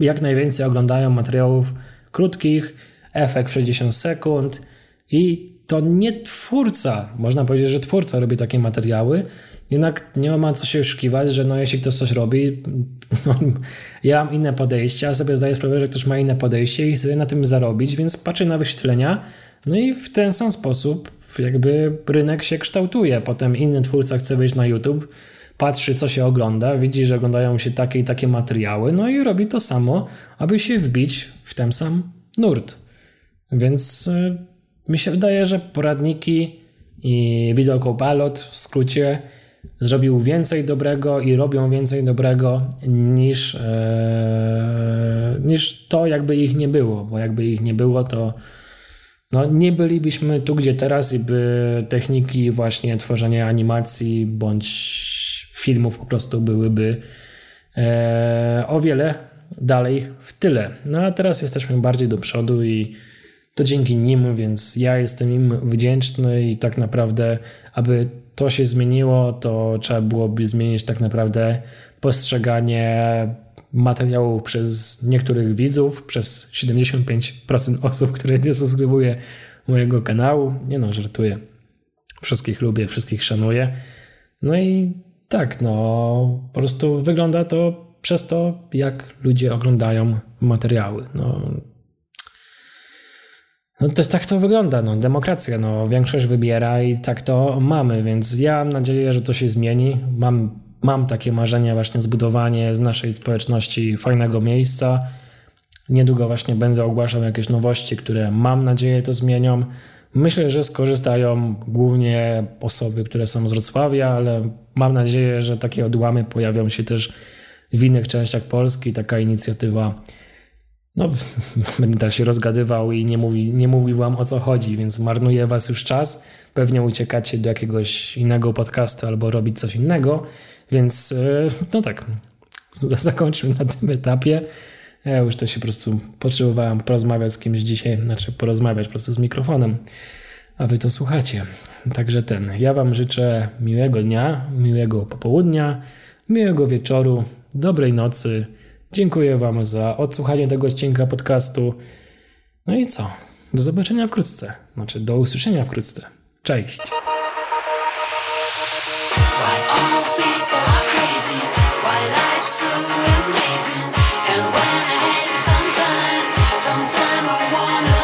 jak najwięcej oglądają materiałów krótkich, efekt w 60 sekund i to nie twórca, można powiedzieć, że twórca robi takie materiały, jednak nie ma co się oszukiwać, że no jeśli ktoś coś robi, no, ja mam inne podejście, a sobie zdaję sprawę, że ktoś ma inne podejście i chce na tym zarobić, więc patrzę na wyświetlenia, no i w ten sam sposób jakby rynek się kształtuje. Potem inny twórca chce wyjść na YouTube, patrzy co się ogląda, widzi, że oglądają się takie i takie materiały, no i robi to samo, aby się wbić w ten sam nurt. Więc y, mi się wydaje, że poradniki i Pilot w skrócie zrobił więcej dobrego i robią więcej dobrego niż, e, niż to, jakby ich nie było, bo jakby ich nie było, to no, nie bylibyśmy tu, gdzie teraz i by techniki właśnie tworzenia animacji bądź filmów po prostu byłyby e, o wiele dalej w tyle. No a teraz jesteśmy bardziej do przodu i to dzięki nim, więc ja jestem im wdzięczny i tak naprawdę, aby to się zmieniło, to trzeba byłoby zmienić tak naprawdę postrzeganie materiałów przez niektórych widzów, przez 75% osób, które nie subskrybuje mojego kanału. Nie no, żartuję. Wszystkich lubię, wszystkich szanuję. No i tak, no po prostu wygląda to przez to, jak ludzie oglądają materiały. No, no to, tak to wygląda, no, demokracja, no, większość wybiera i tak to mamy, więc ja mam nadzieję, że to się zmieni. Mam, mam takie marzenia właśnie zbudowanie z naszej społeczności fajnego miejsca. Niedługo właśnie będę ogłaszał jakieś nowości, które mam nadzieję to zmienią. Myślę, że skorzystają głównie osoby, które są z Wrocławia, ale mam nadzieję, że takie odłamy pojawią się też w innych częściach Polski taka inicjatywa. No, będę teraz się rozgadywał i nie mówi, nie mówi wam o co chodzi, więc marnuję was już czas. Pewnie uciekacie do jakiegoś innego podcastu albo robić coś innego, więc e, no tak, zakończmy na tym etapie. Ja już to się po prostu potrzebowałem porozmawiać z kimś dzisiaj, znaczy porozmawiać po prostu z mikrofonem, a wy to słuchacie. Także ten, ja wam życzę miłego dnia, miłego popołudnia, miłego wieczoru, dobrej nocy. Dziękuję Wam za odsłuchanie tego odcinka podcastu. No i co? Do zobaczenia wkrótce. Znaczy, do usłyszenia wkrótce. Cześć. Sometime I wanna